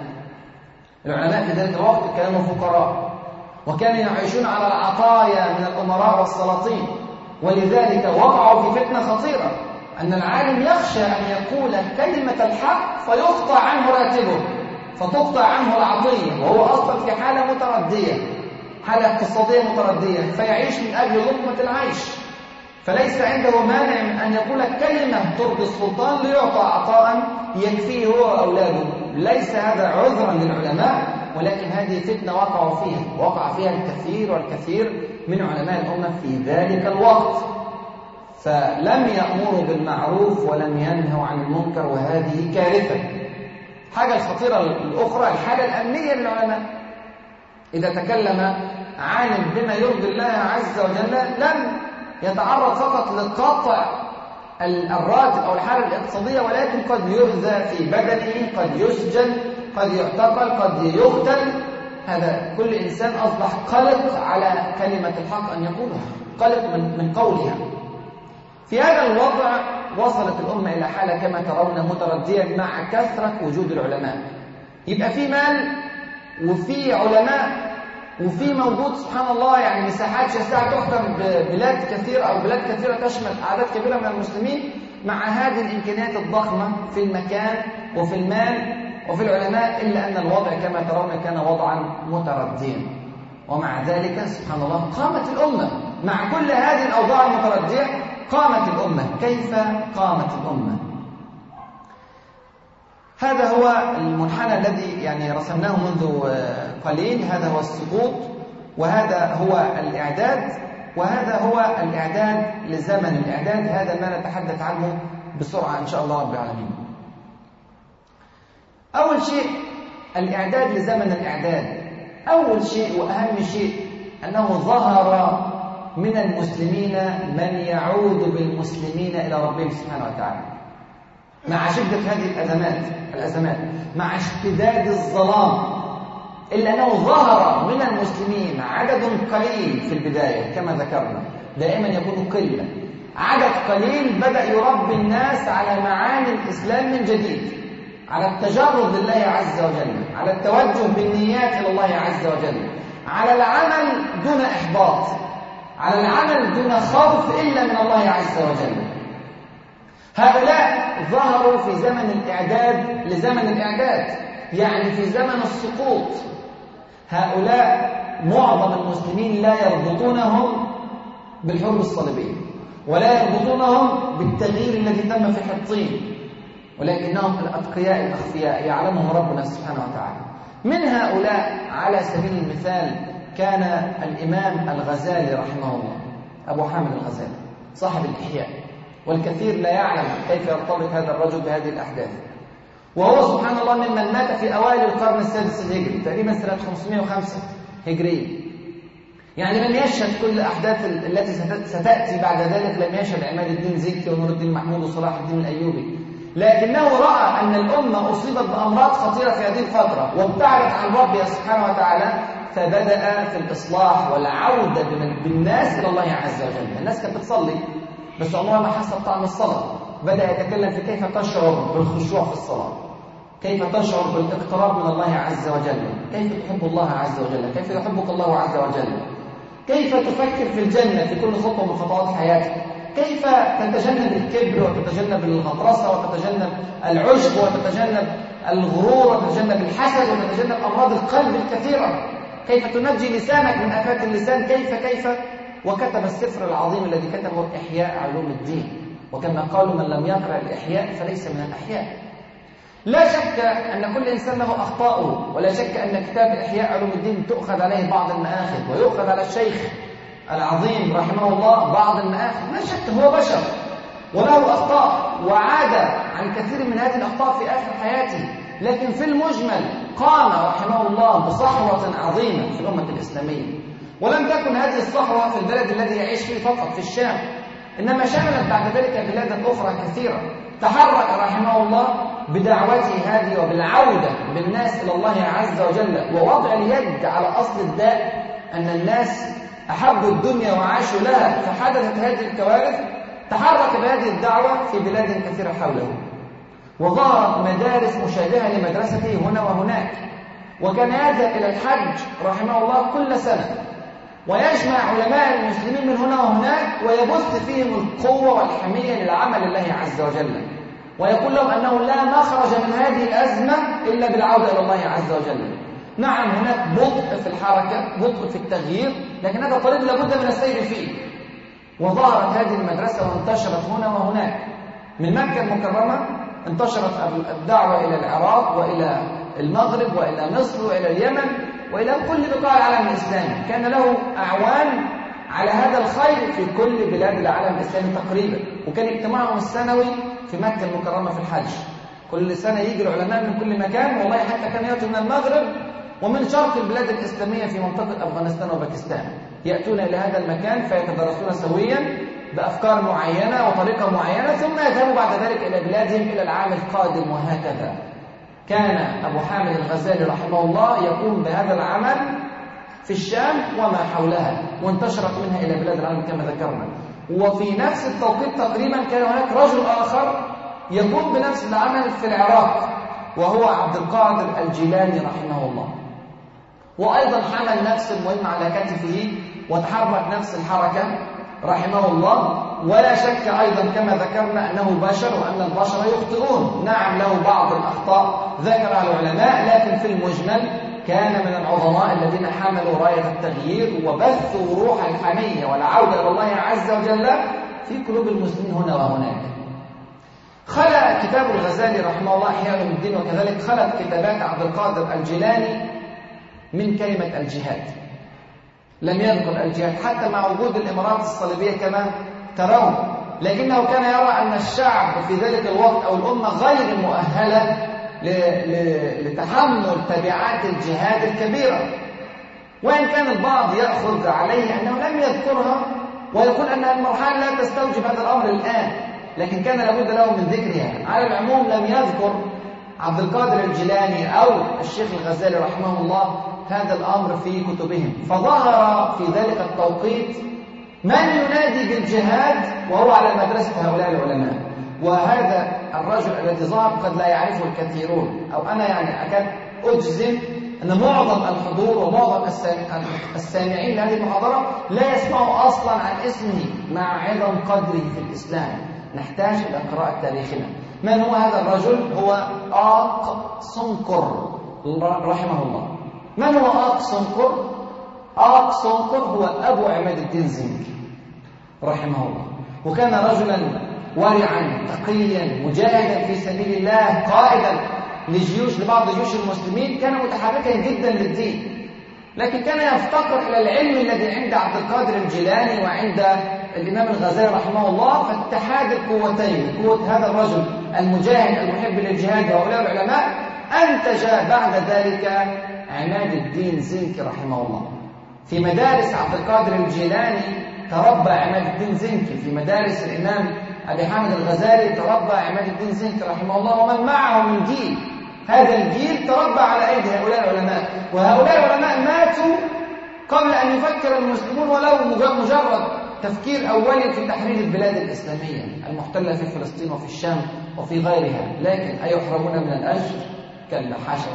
العلماء في ذلك الوقت كانوا فقراء وكانوا يعيشون على العطايا من الأمراء والسلاطين. ولذلك وقعوا في فتنة خطيرة أن العالم يخشى أن يقول كلمة الحق فيقطع عنه راتبه فتقطع عنه العطية وهو أصلا في حالة متردية حالة اقتصادية متردية فيعيش من أجل لقمة العيش. فليس عنده مانع من أن يقول كلمة ترضي السلطان ليعطى عطاء يكفيه هو وأولاده. ليس هذا عذرا للعلماء ولكن هذه فتنة وقعوا فيها وقع فيها الكثير والكثير من علماء الأمة في ذلك الوقت. فلم يأمروا بالمعروف ولم ينهوا عن المنكر وهذه كارثة. حاجة الخطيرة الأخرى الحالة الأمنية للعلماء. إذا تكلم عالم بما يرضي الله عز وجل لم يتعرض فقط لقطع الراتب أو الحالة الاقتصادية ولكن قد يؤذى في بدنه قد يسجن قد يعتقل قد يقتل هذا كل إنسان أصبح قلق على كلمة الحق أن يقولها قلق من, من قولها. في هذا الوضع وصلت الأمة إلى حالة كما ترون متردية مع كثرة وجود العلماء. يبقى في مال وفي علماء وفي موجود سبحان الله يعني مساحات شاسعة تحكم ببلاد كثيرة أو بلاد كثيرة تشمل أعداد كبيرة من المسلمين مع هذه الإمكانيات الضخمة في المكان وفي المال وفي العلماء إلا أن الوضع كما ترون كان وضعا مترديا. ومع ذلك سبحان الله قامت الأمة مع كل هذه الأوضاع المتردية قامت الأمة. كيف قامت الأمة؟ هذا هو المنحنى الذي يعني رسمناه منذ قليل. هذا هو السقوط وهذا هو الإعداد وهذا هو الإعداد لزمن الإعداد هذا ما نتحدث عنه بسرعة إن شاء الله رب العالمين. أول شيء الإعداد لزمن الإعداد. أول شيء وأهم شيء أنه ظهر من المسلمين من يعود بالمسلمين إلى ربهم سبحانه وتعالى. مع شدة هذه الأزمات الأزمات مع اشتداد الظلام إلا أنه ظهر من المسلمين عدد قليل في البداية كما ذكرنا. دائما يكون قلة. عدد قليل بدأ يربي الناس على معاني الإسلام من جديد على التجرد لله عز وجل على التوجه بالنيات إلى الله عز وجل على العمل دون إحباط على العمل دون خوف إلا من الله عز وجل. هؤلاء ظهروا في زمن الإعداد لزمن الإعداد يعني في زمن السقوط. هؤلاء معظم المسلمين لا يربطونهم بالحرب الصليبية ولا يربطونهم بالتغيير الذي تم في حطين ولكنهم الأتقياء الأخفياء يعلمهم ربنا سبحانه وتعالى. من هؤلاء على سبيل المثال كان الإمام الغزالي رحمه الله أبو حامد الغزالي صاحب الإحياء. والكثير لا يعلم كيف يرتبط هذا الرجل بهذه الأحداث. وهو سبحان الله ممن مات في أوائل القرن السادس الهجري تقريبا سنة 505 هجرية يعني لم يشهد كل الأحداث التي ستأتي بعد ذلك لم يشهد عماد الدين زكي ونور الدين محمود وصلاح الدين الأيوبي. لكنه رأى أن الأمة أصيبت بأمراض خطيرة في هذه الفترة وابتعدت عن ربها سبحانه وتعالى فبدأ في الإصلاح والعودة بالناس إلى الله عز وجل. الناس كانت بتصلي بس عمرها ما حست طعم الصلاة. بدأ يتكلم في كيف تشعر بالخشوع في الصلاة. كيف تشعر بالاقتراب من الله عز وجل. كيف تحب الله عز وجل. كيف يحبك الله عز وجل. كيف تفكر في الجنة في كل خطوة من خطوات حياتك. كيف تتجنب الكبر وتتجنب الغطرسة وتتجنب العجب وتتجنب الغرور وتتجنب الحسد وتتجنب أمراض القلب الكثيرة. كيف تنجي لسانك من آفات اللسان. كيف كيف وكتب السفر العظيم الذي كتبه إحياء علوم الدين. وكما قالوا من لم يقرأ الإحياء فليس من الأحياء. لا شك أن كل إنسان له أخطاؤه ولا شك أن كتاب إحياء علوم الدين تؤخذ عليه بعض المآخذ ويؤخذ على الشيخ العظيم رحمه الله بعض المآخذ. لا شك هو بشر وله أخطاء وعاد عن كثير من هذه الأخطاء في آخر حياته. لكن في المجمل قام رحمه الله بصحوة عظيمة في الأمة الإسلامية. ولم تكن هذه الصحوة في البلد الذي يعيش فيه فقط في الشام. إنما شملت بعد ذلك بلادا أخرى كثيرة. تحرك رحمه الله بدعوته هذه وبالعودة بالناس إلى الله عز وجل ووضع اليد على أصل الداء أن الناس أحبوا الدنيا وعاشوا لها. فحدثت هذه الكوارث تحرك بهذه الدعوة في بلاد كثيرة حوله. وظهرت مدارس مشابهة لمدرسته هنا وهناك. وكان يذهب إلى الحج رحمه الله كل سنة. ويجمع علماء المسلمين من هنا وهناك ويبث فيهم القوة والحمية للعمل لله عز وجل. ويقول لهم أنه لا مخرج من هذه الأزمة إلا بالعودة إلى الله عز وجل. نعم هناك بطء في الحركة بطء في التغيير لكن هذا طريق لابد من السير فيه. وظهرت هذه المدرسة وانتشرت هنا وهناك. من مكة المكرمة انتشرت الدعوة إلى العراق وإلى المغرب وإلى مصر وإلى اليمن. وإلى كل بقاع العالم الإسلامي كان له أعوان على هذا الخير في كل بلاد العالم الإسلامي تقريبا وكان اجتماعهم السنوي في مكة المكرمة في الحج كل سنة يجي العلماء من كل مكان والله حتى كان يأتوا من المغرب ومن شرق البلاد الإسلامية في منطقة أفغانستان وباكستان. يأتون إلى هذا المكان فيتدرسون سويا بأفكار معينة وطريقة معينة ثم يذهبوا بعد ذلك إلى بلادهم إلى العام القادم وهكذا. كان أبو حامد الغزالي رحمه الله يقوم بهذا العمل في الشام وما حولها وانتشرت منها إلى بلاد العالم كما ذكرنا. وفي نفس التوقيت تقريبا كان هناك رجل آخر يقوم بنفس العمل في العراق وهو عبد القادر الجيلاني رحمه الله. وأيضا حمل نفس المهم على كتفه وتحرك نفس الحركة. رحمه الله ولا شك أيضا كما ذكرنا أنه بشر وأن البشر يخطئون. نعم له بعض الأخطاء. ذكرها العلماء لكن في المجمل كان من العظماء الذين حملوا راية التغيير وبثوا روح الحمية والعودة إلى الله عز وجل في قلوب المسلمين هنا وهناك. خلق كتاب الغزالي رحمه الله أحياء الدين وكذلك خلق كتابات عبد القادر الجيلاني من كلمة الجهاد. لم يذكر الجهاد. حتى مع وجود الإمارات الصليبية كما ترون لكنه كان يرى أن الشعب في ذلك الوقت أو الأمة غير مؤهلة لتحمل تبعات الجهاد الكبيرة. وإن كان البعض يأخذ عليه أنه لم يذكرها ويقول أن المرحلة لا تستوجب هذا الأمر الآن لكن كان لابد له من ذكرها. على العموم لم يذكر عبد القادر الجيلاني أو الشيخ الغزالي رحمه الله هذا الأمر في كتبهم. فظهر في ذلك التوقيت من ينادي بالجهاد وهو على مدرسة هؤلاء العلماء. وهذا الرجل الذي ظهر قد لا يعرفه الكثيرون. أو أنا يعني أكاد أجزم أن معظم الحضور ومعظم السامعين لهذه المحاضرة لا يسمعوا أصلا عن اسمه مع عظم قدره في الإسلام. نحتاج إلى قراءة تاريخنا. من هو هذا الرجل؟ هو آق سنكر رحمه الله. من هو آق سنكر؟ آق سنكر هو أبو عماد الدين زنك رحمه الله. وكان رجلا ورعا تقيا مجاهدا في سبيل الله قائدا لجيوش لبعض جيوش المسلمين. كان متحركا جدا للدين. لكن كان يفتقر إلى العلم الذي عند عبد القادر الجيلاني وعند الإمام الغزالي رحمه الله. فاتحاد القوتين قوة هذا الرجل المجاهد المحب للجهاد وهؤلاء العلماء أنتج بعد ذلك عماد الدين زنكي رحمه الله. في مدارس عبد القادر الجيلاني تربى عماد الدين زنكي. في مدارس الإمام أبي حامد الغزالي تربى عماد الدين زنكي رحمه الله ومن معه من جيل. هذا الجيل تربى على أيدي هؤلاء العلماء. وهؤلاء العلماء ماتوا قبل أن يفكر المسلمون ولو مجرد تفكير أولي في تحرير البلاد الإسلامية المحتلة في فلسطين وفي الشام وفي غيرها. لكن أيحرمون من الأجر؟ كلا حاشا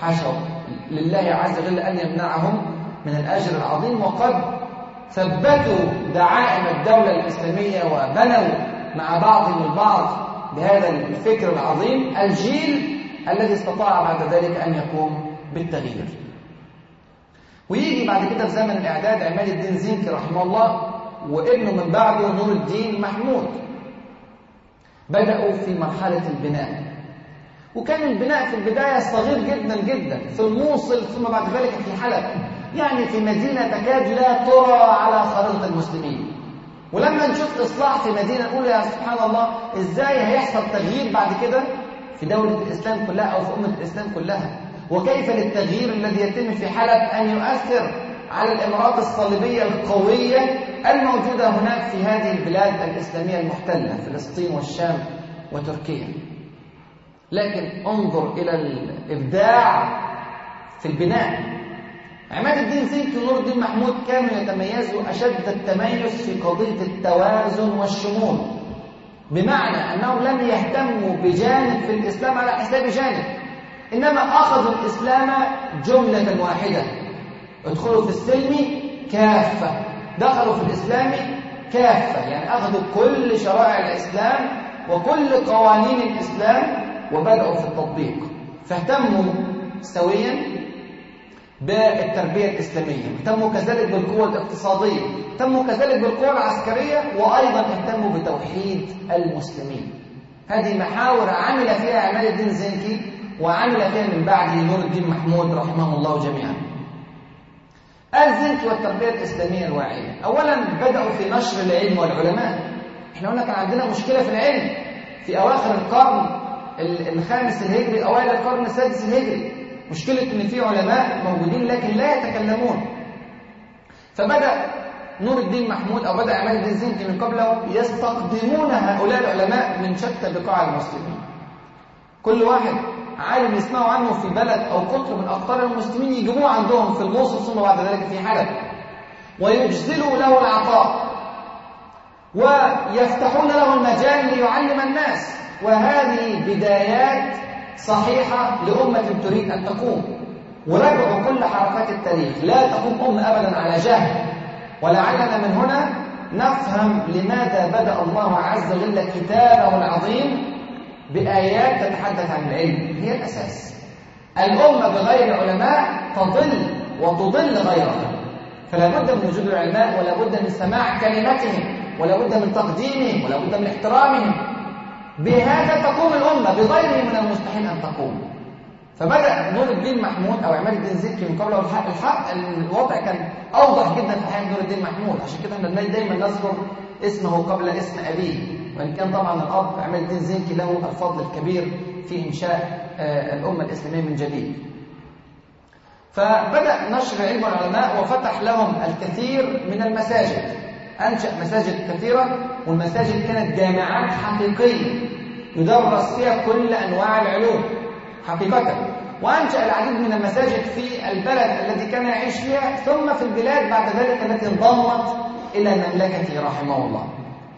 حاشا لله عز وجل أن يمنعهم من الأجر العظيم. وقد ثبتوا دعائم الدولة الإسلامية وبنوا مع بعضهم البعض بهذا الفكر العظيم. الجيل الذي استطاع بعد ذلك أن يقوم بالتغيير. ويجي بعد كده في زمن الإعداد عماد الدين زنكي رحمه الله وابنه من بعده نور الدين محمود. بدأوا في مرحلة البناء. وكان البناء في البداية صغير جدا جدا في الموصل ثم بعد ذلك في حلب. يعني في مدينة تكاد لا ترى على خريطة المسلمين. ولما نشوف إصلاح في مدينة نقول يا سبحان الله إزاي هيحصل تغيير بعد كده؟ في دولة الإسلام كلها أو في أمة الإسلام كلها. وكيف للتغيير الذي يتم في حلب أن يؤثر على الإمارات الصليبية القوية الموجودة هناك في هذه البلاد الإسلامية المحتلة فلسطين والشام وتركيا؟ لكن انظر إلى الإبداع في البناء. عماد الدين زنكي ونور الدين محمود كانوا يتميزوا أشد التميز في قضية التوازن والشمول بمعنى أنهم لم يهتموا بجانب في الإسلام على حساب جانب إنما أخذوا الإسلام جملة واحدة ادخلوا في السلم كافة دخلوا في الإسلام كافة يعني أخذوا كل شرائع الإسلام وكل قوانين الإسلام وبدأوا في التطبيق. فاهتموا سويا بالتربية الإسلامية اهتموا كذلك بالقوة الاقتصادية اهتموا كذلك بالقوة العسكرية وأيضا اهتموا بتوحيد المسلمين. هذه محاور عمل فيها عماد الدين زنكي وعمل فيها من بعده نور الدين محمود رحمه الله جميعا. الزنكي والتربية الإسلامية الواعية. أولا بدأوا في نشر العلم والعلماء. إحنا قلنا كان عندنا مشكلة في العلم. في أواخر القرن الخامس الهجري أوائل القرن السادس الهجري. مشكلة إن في علماء موجودين لكن لا يتكلمون. فبدأ نور الدين محمود أو بدأ عماد الدين زنكي من قبله يستقدمون هؤلاء العلماء من شتى بقاع المسلمين. كل واحد عالم يسمعوا عنه في بلد أو قطر من أقطار المسلمين يجيبوه عندهم في الموصل ثم بعد ذلك في حلب. ويجزلوا له العطاء. ويفتحون له المجال ليعلم الناس. وهذه بدايات صحيحة لأمة تريد أن تقوم. وراجعوا كل حركات التاريخ. لا تقوم أمة أبدا على جهل. ولعلنا من هنا نفهم لماذا بدأ الله عز وجل كتابه العظيم بآيات تتحدث عن العلم. هي الأساس. الأمة بغير علماء تضل وتضل غيرها. فلا بد من وجود العلماء ولا بد من سماع كلمتهم ولا بد من تقديمهم ولا بد من احترامهم. بهذا تقوم الأمة بغيره من المستحيل أن تقوم. فبدأ نور الدين محمود أو عماد الدين زكي من قبله الحق الحق الوضع كان أوضح جدا في حياة نور الدين محمود. عشان كده إحنا دايما نذكر اسمه قبل اسم أبيه. وإن كان طبعا الأب عماد الدين زنكي له الفضل الكبير في إنشاء الأمة الإسلامية من جديد. فبدأ نشر علم العلماء وفتح لهم الكثير من المساجد. أنشأ مساجد كثيرة والمساجد كانت جامعات حقيقية. يدرس فيها كل أنواع العلوم حقيقة. وأنشأ العديد من المساجد في البلد الذي كان يعيش فيها ثم في البلاد بعد ذلك التي انضمت إلى مملكته رحمه الله.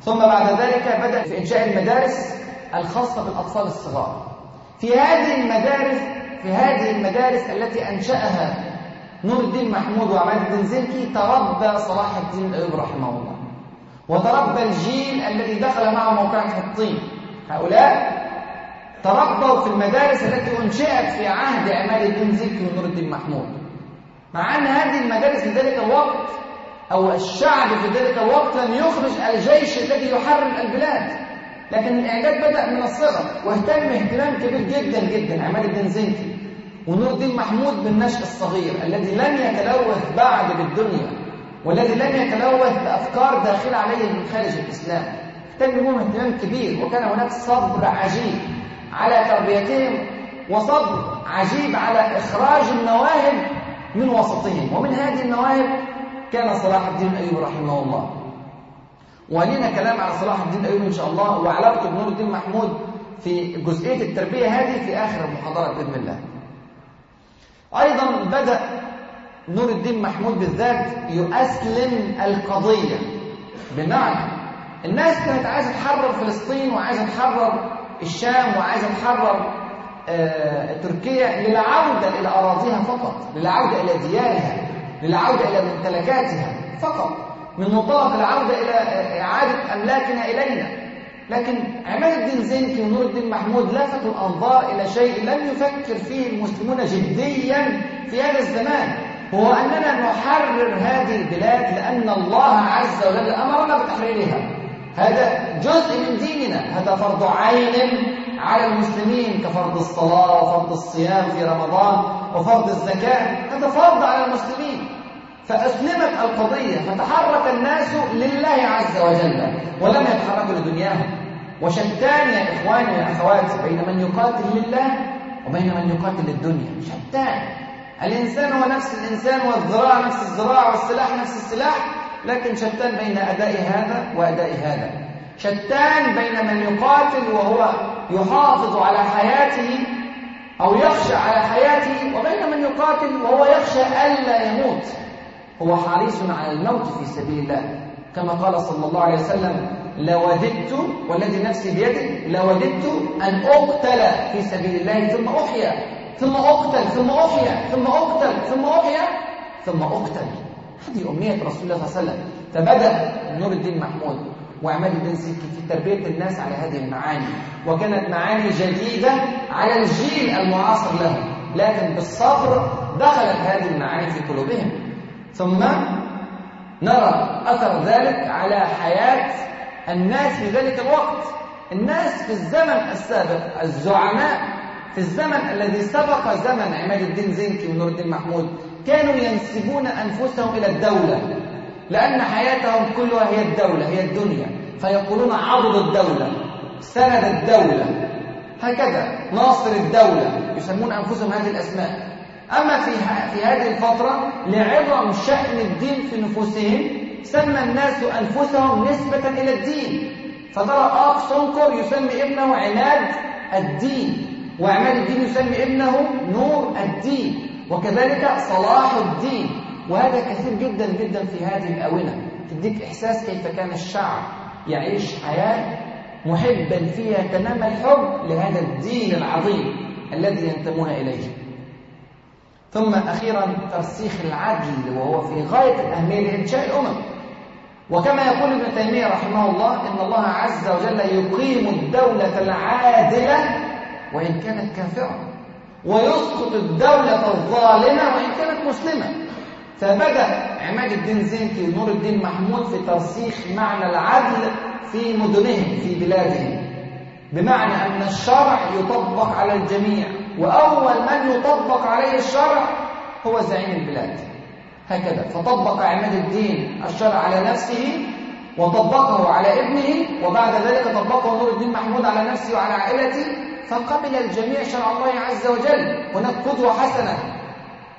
ثم بعد ذلك بدأ في إنشاء المدارس الخاصة بالأطفال الصغار. في هذه المدارس في هذه المدارس التي أنشأها نور الدين محمود وعماد الدين زنكي تربى صلاح الدين الأيوبي رحمه الله. وتربى الجيل الذي دخل معه موقعة الطين هؤلاء تربوا في المدارس التي أنشئت في عهد عماد الدين زنكي ونور الدين محمود. مع أن هذه المدارس في ذلك الوقت أو الشعب في ذلك الوقت لم يخرج الجيش الذي يحرر البلاد. لكن الإعداد بدأ من الصغر واهتم اهتمام كبير جدا جدا عماد الدين زنكي ونور الدين محمود بالنشء الصغير الذي لم يتلوث بعد بالدنيا والذي لم يتلوث بأفكار داخلة عليه من خارج الإسلام. اهتم بهم اهتمام كبير وكان هناك صبر عجيب على تربيتهم وصبر عجيب على إخراج المواهب من وسطهم. ومن هذه المواهب كان صلاح الدين الأيوبي رحمه الله. ولينا كلام على صلاح الدين الأيوبي إن شاء الله وعلاقته بنور الدين محمود في جزئية التربية هذه في آخر المحاضرة بإذن الله. أيضا بدأ نور الدين محمود بالذات يؤسلم القضية بمعنى الناس كانت عايزة تحرر فلسطين وعايزة تحرر الشام وعايزة تحرر آه تركيا للعودة إلى أراضيها فقط للعودة إلى ديارها للعودة إلى ممتلكاتها فقط من منطلق العودة إلى إعادة أملاكنا إلينا. لكن عماد الدين زنكي ونور الدين محمود لفتوا الأنظار إلى شيء لم يفكر فيه المسلمون جديا في هذا الزمان هو أننا نحرر هذه البلاد لأن الله عز وجل أمرنا بتحريرها. هذا جزء من ديننا. هذا فرض عين على المسلمين كفرض الصلاة وفرض الصيام في رمضان وفرض الزكاة. هذا فرض على المسلمين. فأسلمت القضية فتحرك الناس لله عز وجل ولم يتحركوا لدنياهم. وشتان يا إخواني يا أخواتي بين من يقاتل لله وبين من يقاتل للدنيا. شتان. الإنسان هو نفس الإنسان والذراع نفس الذراع والسلاح نفس السلاح. لكن شتان بين أداء هذا وأداء هذا. شتان بين من يقاتل وهو يحافظ على حياته أو يخشى على حياته وبين من يقاتل وهو يخشى ألا يموت. هو حريص على الموت في سبيل الله. كما قال صلى الله عليه وسلم لوددت والذي نفسي بيده لوددت أن أقتل في سبيل الله ثم أحيا ثم أقتل ثم أحيا ثم أقتل ثم أحيا ثم أقتل. هذه أمنية رسول الله صلى الله عليه وسلم. فبدأ نور الدين محمود وعماد الدين سيكي في تربية الناس على هذه المعاني. وكانت معاني جديدة على الجيل المعاصر له لكن بالصبر دخلت هذه المعاني في قلوبهم. ثم نرى أثر ذلك على حياة الناس في ذلك الوقت. الناس في الزمن السابق الزعماء في الزمن الذي سبق زمن عماد الدين زنكي ونور الدين محمود كانوا ينسبون أنفسهم إلى الدولة لأن حياتهم كلها هي الدولة هي الدنيا. فيقولون عضد الدولة سند الدولة هكذا. ناصر الدولة يسمون أنفسهم هذه الأسماء. أما في في هذه الفترة لعظم شأن الدين في نفوسهم سمى الناس أنفسهم نسبة إلى الدين. فترى آق سنكر يسمي ابنه عماد الدين وعماد الدين يسمي ابنه نور الدين. وكذلك صلاح الدين. وهذا كثير جدا جدا في هذه الآونة. تديك إحساس كيف كان الشعب يعيش حياة محبا فيها تمام الحب لهذا الدين العظيم الذي ينتمون إليه. ثم أخيرا ترسيخ العدل وهو في غاية الأهمية لإنشاء الأمم. وكما يقول ابن تيمية رحمه الله إن الله عز وجل يقيم الدولة العادلة وإن كانت كافرة. ويسقط الدولة الظالمة وإن كانت مسلمة. فبدأ عماد الدين زنكي ونور الدين محمود في ترسيخ معنى العدل في مدنهم في بلادهم. بمعنى أن الشرع يطبق على الجميع وأول من يطبق عليه الشرع هو زعيم البلاد. هكذا. فطبق عماد الدين الشرع على نفسه وطبقه على ابنه وبعد ذلك طبقه نور الدين محمود على نفسه وعلى عائلته فقبل الجميع شرع الله عز وجل. هناك قدوة حسنة.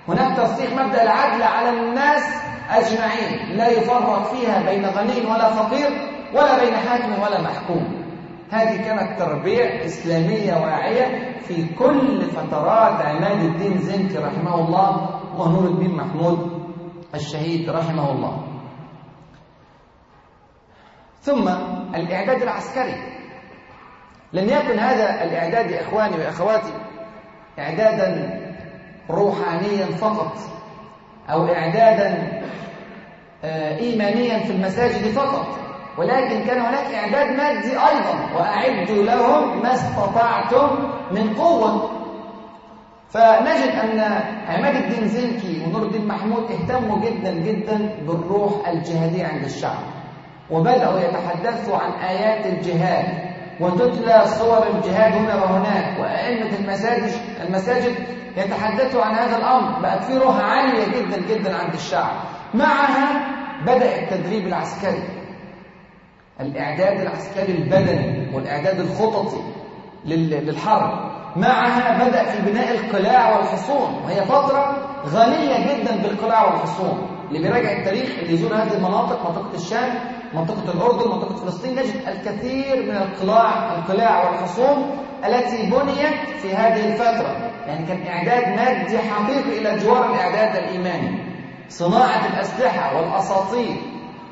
هناك ترسيخ مبدأ العدل على الناس أجمعين. لا يفرق فيها بين غني ولا فقير ولا بين حاكم ولا محكوم. هذه كانت تربية إسلامية واعية في كل فترات عماد الدين زنكي رحمه الله ونور الدين محمود الشهيد رحمه الله. ثم الإعداد العسكري. لم يكن هذا الإعداد يا إخواني وأخواتي إعدادا روحانيا فقط أو إعدادا إيمانيا في المساجد فقط. ولكن كان هناك إعداد مادي أيضا وأعدوا لهم ما استطعتم من قوة. فنجد أن عماد الدين زنكي ونور الدين محمود اهتموا جدا جدا بالروح الجهادية عند الشعب وبدأوا يتحدثوا عن آيات الجهاد. وتتلى صور الجهاد هنا وهناك وأئمة المساجد المساجد يتحدثوا عن هذا الأمر بقت في روح عالية جدا جدا عند الشعب. معها بدأ التدريب العسكري. الإعداد العسكري البدني والإعداد الخططي للحرب. معها بدأ في بناء القلاع والحصون وهي فترة غنية جدا بالقلاع والحصون. اللي بيراجع التاريخ اللي يزور هذه المناطق منطقة الشام منطقة الأردن منطقة فلسطين نجد الكثير من القلاع القلاع والحصون التي بنيت في هذه الفترة. يعني كان إعداد مادي حقيقي إلى جوار الإعداد الإيماني. صناعة الأسلحة والأساطيل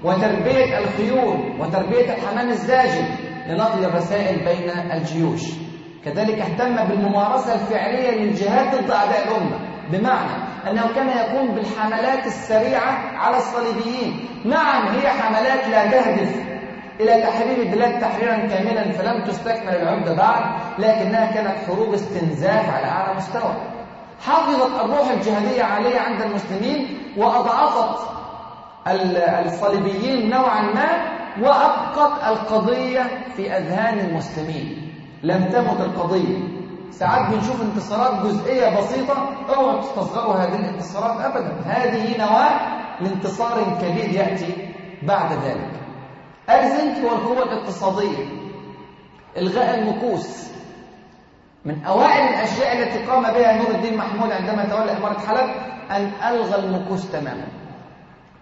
وتربية الخيول وتربية الحمام الزاجل لنقل الرسائل بين الجيوش. كذلك اهتم بالممارسة الفعلية للجهاد ضد أعداء الأمة. بمعنى أنه كان يقوم بالحملات السريعة على الصليبيين. نعم هي حملات لا تهدف إلى تحرير البلاد تحريرا كاملا فلم تستكمل العدة بعد لكنها كانت حروب استنزاف على أعلى مستوى. حافظت الروح الجهادية عالية عند المسلمين وأضعفت الصليبيين نوعا ما وأبقت القضية في أذهان المسلمين. لم تمت القضية. ساعات بنشوف انتصارات جزئية بسيطة اوعوا تستصغروا هذه الانتصارات أبدا. هذه نواة لانتصار كبير يأتي بعد ذلك. أرزنت هو القوة الاقتصادية إلغاء المكوس من أوائل الأشياء التي قام بها نور الدين محمود عندما تولى إمارة حلب أن ألغى المكوس تماما.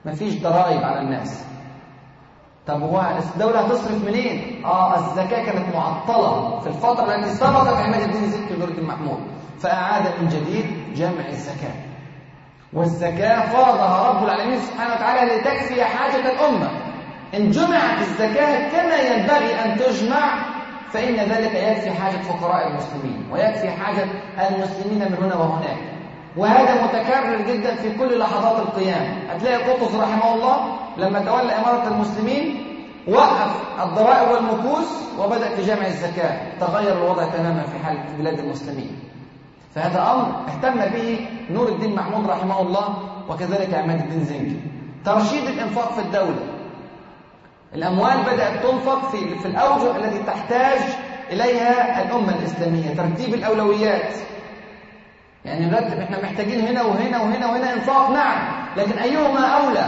مفيش ضرائب على الناس. طب هو الدولة هتصرف منين؟ آه الزكاة كانت معطلة في الفترة التي سبقت عماد الدين زكي نور الدين محمود فأعاد من جديد جمع الزكاة. والزكاة فرضها رب العالمين سبحانه وتعالى لتكفي حاجة الأمة. إن جمعت الزكاة كما ينبغي أن تجمع فإن ذلك يكفي حاجة فقراء المسلمين ويكفي حاجة المسلمين من هنا وهناك. وهذا متكرر جدا في كل لحظات القيام هتلاقي قطز رحمه الله لما تولى إمارة المسلمين وقف الضرائب والمكوس وبدأ في جمع الزكاة تغير الوضع تماما في حال بلاد المسلمين. فهذا أمر اهتم به نور الدين محمود رحمه الله وكذلك عماد الدين زنكي ترشيد الإنفاق في الدولة. الأموال بدأت تنفق في, في الأوجه التي تحتاج إليها الأمة الإسلامية ترتيب الأولويات. يعني نرتب إحنا محتاجين هنا وهنا وهنا وهنا إنفاق نعم لكن أيهما أولى؟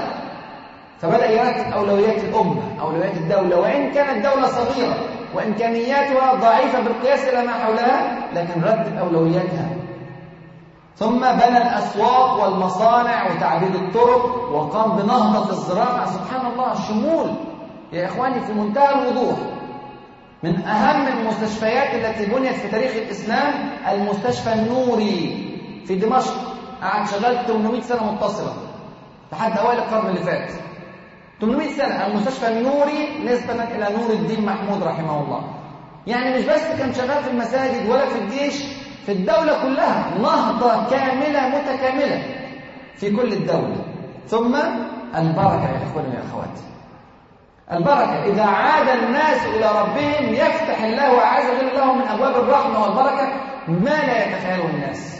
فبدأ يرتب أولويات الأمة أولويات الدولة. وإن كانت دولة صغيرة وإمكانياتها ضعيفة بالقياس إلى ما حولها لكن رتب أولوياتها. ثم بنى الأسواق والمصانع وتعديل الطرق وقام بنهضة الزراعة. سبحان الله شمول. يا إخواني في منتهى الوضوح من أهم المستشفيات التي بنيت في تاريخ الإسلام المستشفى النوري في دمشق. قعد شغال 800 سنة متصلة لحد أوائل القرن اللي فات. 800 سنة المستشفى النوري نسبة إلى نور الدين محمود رحمه الله. يعني مش بس كان شغال في المساجد ولا في الجيش في الدولة كلها نهضة كاملة متكاملة في كل الدولة. ثم البركة يا إخواني ويا أخواتي. البركة إذا عاد الناس إلى ربهم يفتح الله عز وجل لهم من أبواب الرحمة والبركة ما لا يتخيله الناس.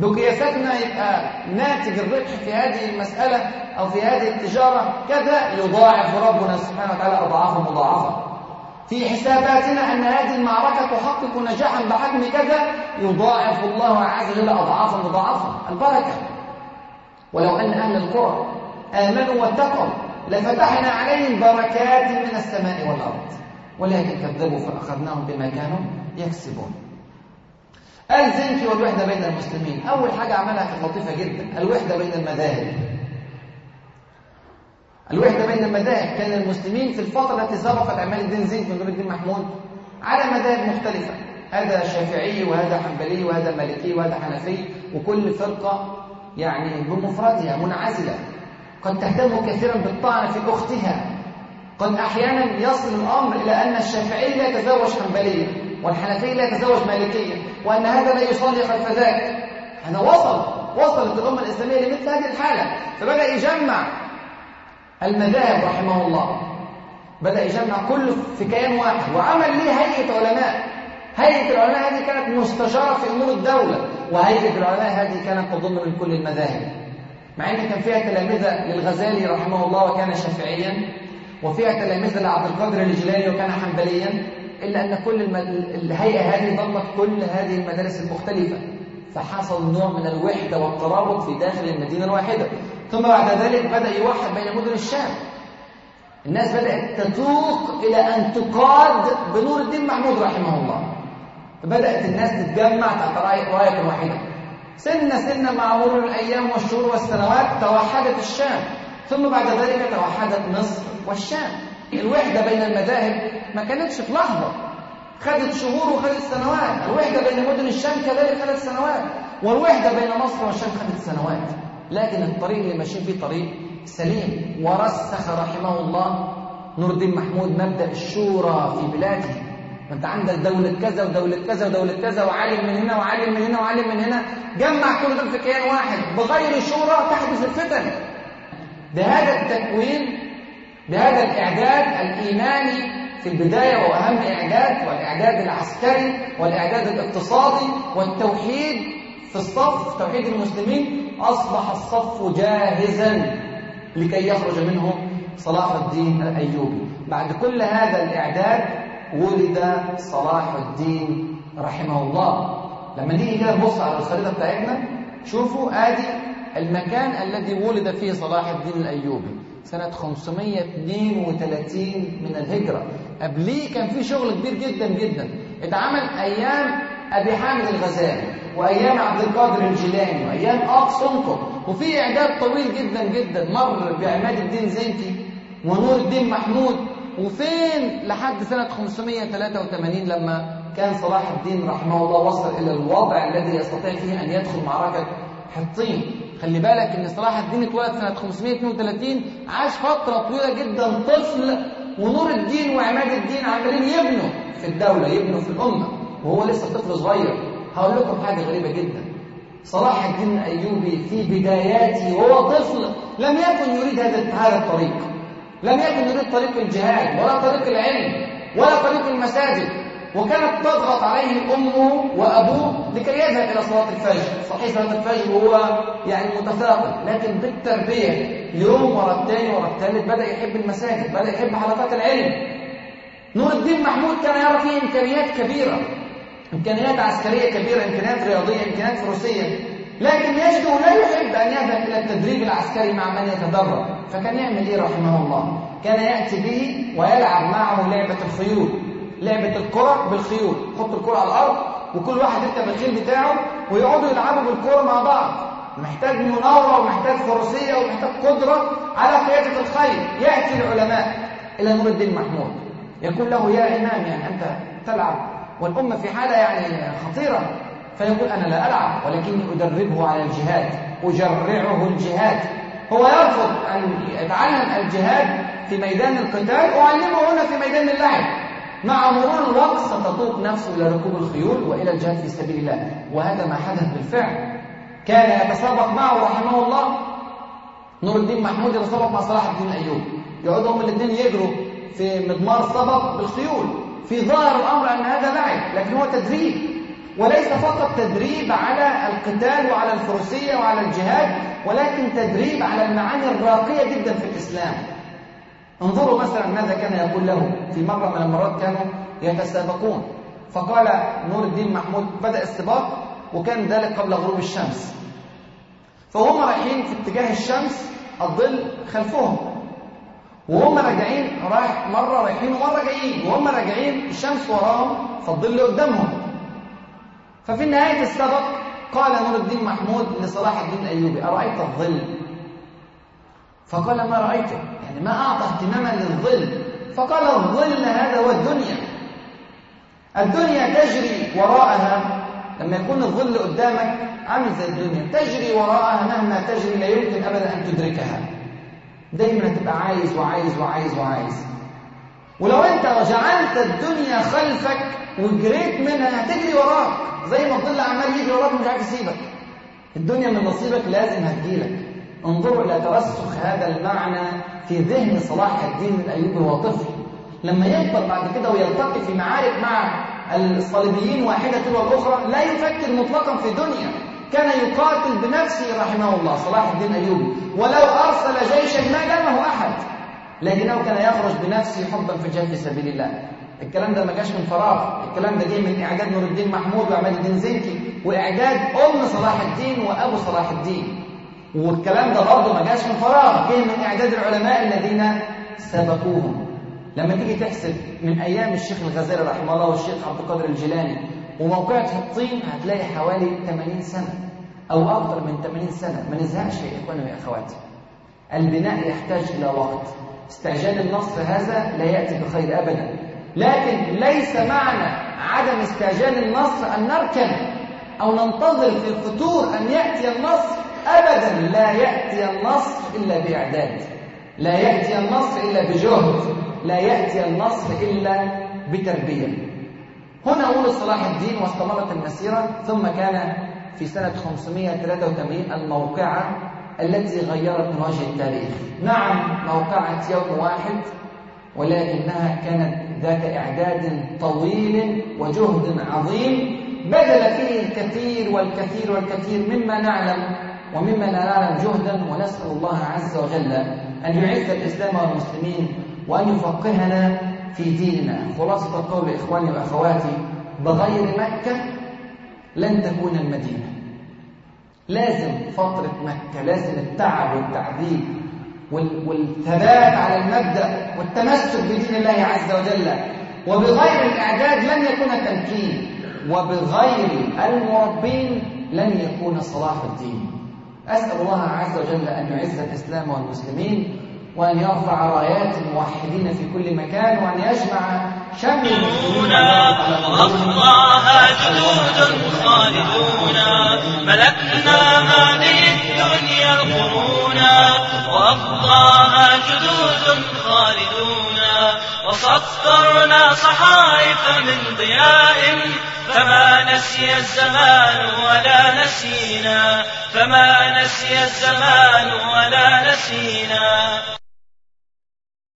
بقياساتنا يبقى ناتج الربح في هذه المسألة أو في هذه التجارة كذا يضاعف ربنا سبحانه وتعالى أضعافا مضاعفة في حساباتنا أن هذه المعركة تحقق نجاحا بحجم كذا يضاعف الله عز وجل أضعافا مضاعفة البركة ولو أن أهل القرى آمنوا واتقوا لفتحنا عليهم بركات من السماء والأرض ولكن كذبوا فأخذناهم بما كانوا يكسبون الزنك والوحدة بين المسلمين. أول حاجة عملها كانت لطيفة جدا. الوحدة بين المذاهب. الوحدة بين المذاهب. كان المسلمين في الفترة التي سبقت عمال الدين زنك من نور الدين محمود على مذاهب مختلفة. هذا شافعي وهذا حنبلي وهذا مالكي وهذا حنفي وكل فرقة يعني بمفردها منعزلة. قد تهتم كثيرا بالطعن في أختها. قد أحيانا يصل الأمر إلى أن الشافعي لا يتزوج حنبليا. والحنفي لا يتزوج مالكيا وأن هذا لا يصلي خلف ذاك هذا وصل وصلت الأمة الإسلامية لمثل هذه الحالة. فبدأ يجمع المذاهب رحمه الله. بدأ يجمع كله في كيان واحد وعمل ليه هيئة علماء. هيئة العلماء هذه كانت مستشارة في أمور الدولة وهيئة العلماء هذه كانت تضم من كل المذاهب. مع إن كان فيها تلامذه للغزالي رحمه الله وكان شافعيا وفيها تلامذه لعبد القادر الجيلاني وكان حنبليا. إلا أن كل الم... الهيئة هذه ضمت كل هذه المدارس المختلفة. فحصل نوع من الوحدة والترابط في داخل المدينة الواحدة. ثم بعد ذلك بدأ يوحد بين مدن الشام. الناس بدأت تتوق إلى أن تقاد بنور الدين محمود رحمه الله. فبدأت الناس تتجمع تحت رايه واحدة سنة سنة مع مرور الأيام والشهور والسنوات توحدت الشام. ثم بعد ذلك توحدت مصر والشام. الوحدة بين المذاهب ما كانتش في لحظة. خدت شهور وخدت سنوات. الوحدة بين مدن الشام كذلك خدت سنوات. والوحدة بين مصر والشام خدت سنوات. لكن الطريق اللي ماشيين فيه طريق سليم. ورسخ رحمه الله نور الدين محمود مبدأ الشورى في بلاده. ما انت عندك دولة كذا ودولة كذا ودولة كذا وعالم من هنا وعالم من هنا وعالم من هنا. جمع كل دول في كيان واحد. بغير شورى تحدث الفتن. بهذا التكوين بهذا الإعداد الإيماني في البداية وأهم إعداد والإعداد العسكري والإعداد الاقتصادي والتوحيد في الصف توحيد المسلمين أصبح الصف جاهزا لكي يخرج منه صلاح الدين الأيوبي. بعد كل هذا الإعداد ولد صلاح الدين رحمه الله. لما نيجي كده نبص على الخريطة بتاعتنا شوفوا آدي المكان الذي ولد فيه صلاح الدين الأيوبي. سنة 532 من الهجرة. قبليه كان في شغل كبير جدا جدا. اتعمل أيام أبي حامد الغزالي وأيام عبد القادر الجيلاني وأيام سنقر وفي إعداد طويل جدا جدا. مر بعماد الدين زنكي ونور الدين محمود. وفين لحد سنة 583 لما كان صلاح الدين رحمه الله وصل إلى الوضع الذي يستطيع فيه أن يدخل معركة حطين. خلي بالك إن صلاح الدين اتولد سنة 532 عاش فترة طويلة جدا طفل ونور الدين وعماد الدين عمالين يبنوا في الدولة يبنوا في الأمة وهو لسه طفل صغير. هقول لكم حاجة غريبة جدا. صلاح الدين الأيوبي في بداياته وهو طفل لم يكن يريد هذا هذا الطريق. لم يكن يريد طريق الجهاد ولا طريق العلم ولا طريق المساجد. وكانت تضغط عليه أمه وأبوه لكي يذهب إلى صلاة الفجر، صحيح صلاة الفجر وهو يعني متثاقل، لكن بالتربية يوم ورا الثاني ورا الثالث بدأ يحب المساجد، بدأ يحب حلقات العلم. نور الدين محمود كان يرى فيه إمكانيات كبيرة، إمكانيات عسكرية كبيرة، إمكانيات رياضية، إمكانيات فروسية، لكن يجده لا يحب أن يذهب إلى التدريب العسكري مع من يتدرب، فكان يعمل إيه رحمه الله؟ كان يأتي به ويلعب معه لعبة الخيول، لعبة الكرة بالخيول. حط الكرة على الأرض وكل واحد يركب الخيل بتاعه ويقعدوا يلعبوا بالكرة مع بعض. محتاج مناورة ومحتاج فروسية ومحتاج قدرة على قيادة الخيل يأتي العلماء إلى نور الدين محمود. يقول له يا إمام يعني أنت تلعب والأمة في حالة يعني خطيرة. فيقول أنا لا ألعب ولكني أدربه على الجهاد. أجرعه الجهاد. هو يرفض أن يتعلم الجهاد في ميدان القتال. أعلمه هنا في ميدان اللعب. مع مرور الوقت ستتوق نفسه إلى ركوب الخيول وإلى الجهاد في سبيل الله. وهذا ما حدث بالفعل. كان يتسابق معه رحمه الله نور الدين محمود يتسابق مع صلاح الدين أيوب. يقعدوا هم الاثنين يجروا في مضمار سبق بالخيول. في ظاهر الأمر أن هذا لعب لكن هو تدريب. وليس فقط تدريب على القتال وعلى الفروسية وعلى الجهاد ولكن تدريب على المعاني الراقية جدا في الإسلام. انظروا مثلا ماذا كان يقول له في مرة من المرات كانوا يتسابقون. فقال نور الدين محمود بدأ السباق وكان ذلك قبل غروب الشمس. فهم رايحين في اتجاه الشمس الظل خلفهم. وهم راجعين رايح مرة رايحين ومرة جايين. وهم راجعين الشمس وراهم فالظل قدامهم. ففي نهاية السبق قال نور الدين محمود لصلاح الدين الأيوبي أرأيت الظل؟ فقال ما رأيته؟ يعني ما أعطى اهتماما للظل. فقال الظل هذا هو الدنيا. الدنيا تجري وراءها. لما يكون الظل قدامك عامل زي الدنيا. تجري وراءها مهما تجري لا يمكن أبدا أن تدركها. دايما تبقى عايز وعايز وعايز وعايز. ولو أنت جعلت الدنيا خلفك وجريت منها هتجري وراك. زي ما الظل عمال يجري وراك مش عارف يسيبك. الدنيا من نصيبك لازم هتجيلك. انظروا إلى ترسخ هذا المعنى في ذهن صلاح الدين الأيوبي وهو طفل لما يكبر بعد كده ويلتقي في معارك مع الصليبيين واحدة تلو الاخرى لا يفكر مطلقا في دنيا. كان يقاتل بنفسه رحمه الله صلاح الدين الأيوبي. ولو أرسل جيشا ما لمه أحد. لكنه كان يخرج بنفسه حبا في في سبيل الله. الكلام ده ما جاش من فراغ. الكلام ده جه من اعداد نور الدين محمود وعماد الدين زنكي واعداد أم صلاح الدين وأبو صلاح الدين. والكلام ده برضه ما جاش من فراغ جه من إعداد العلماء الذين سبقوهم. لما تيجي تحسب من أيام الشيخ الغزالي رحمه الله والشيخ عبد القادر الجيلاني وموقعة الطين هتلاقي حوالي 80 سنة أو أكثر من 80 سنة. ما نزهقش يا إخواني ويا أخواتي. البناء يحتاج إلى وقت. استعجال النصر هذا لا يأتي بخير ابدا. لكن ليس معنى عدم استعجال النصر أن نركن أو ننتظر في الفتور أن يأتي النصر ابدا لا يأتي النصر إلا بإعداد لا يأتي النصر إلا بجهد لا يأتي النصر إلا بتربية. هنا ولد صلاح الدين واستمرت المسيرة ثم كان في سنة 583 الموقعة التي غيرت وجه التاريخ. نعم موقعة يوم واحد ولكنها كانت ذات إعداد طويل وجهد عظيم بذل فيه الكثير والكثير والكثير مما نعلم ومما نعلم جهدا ونسأل الله عز وجل أن يعز الإسلام والمسلمين وأن يفقهنا في ديننا. خلاصة القول إخواني وأخواتي بغير مكة لن تكون المدينة. لازم فترة مكة لازم التعب والتعذيب والثبات على المبدأ والتمسك بدين الله عز وجل. وبغير الإعداد لن يكون تمكين. وبغير المربين لن يكون صلاح الدين. أسأل الله عز وجل أن يعز الإسلام والمسلمين وأن يرفع رايات الموحدين في كل مكان وأن يجمع شمل المسلمين وأخطاها جدود خالدون ملكنا هذه الدنيا القرونا وأخطاها جدود خالدون. وسطرنا صحائف من ضياء فما نسي الزمان ولا نسينا فما نسي الزمان ولا نسينا.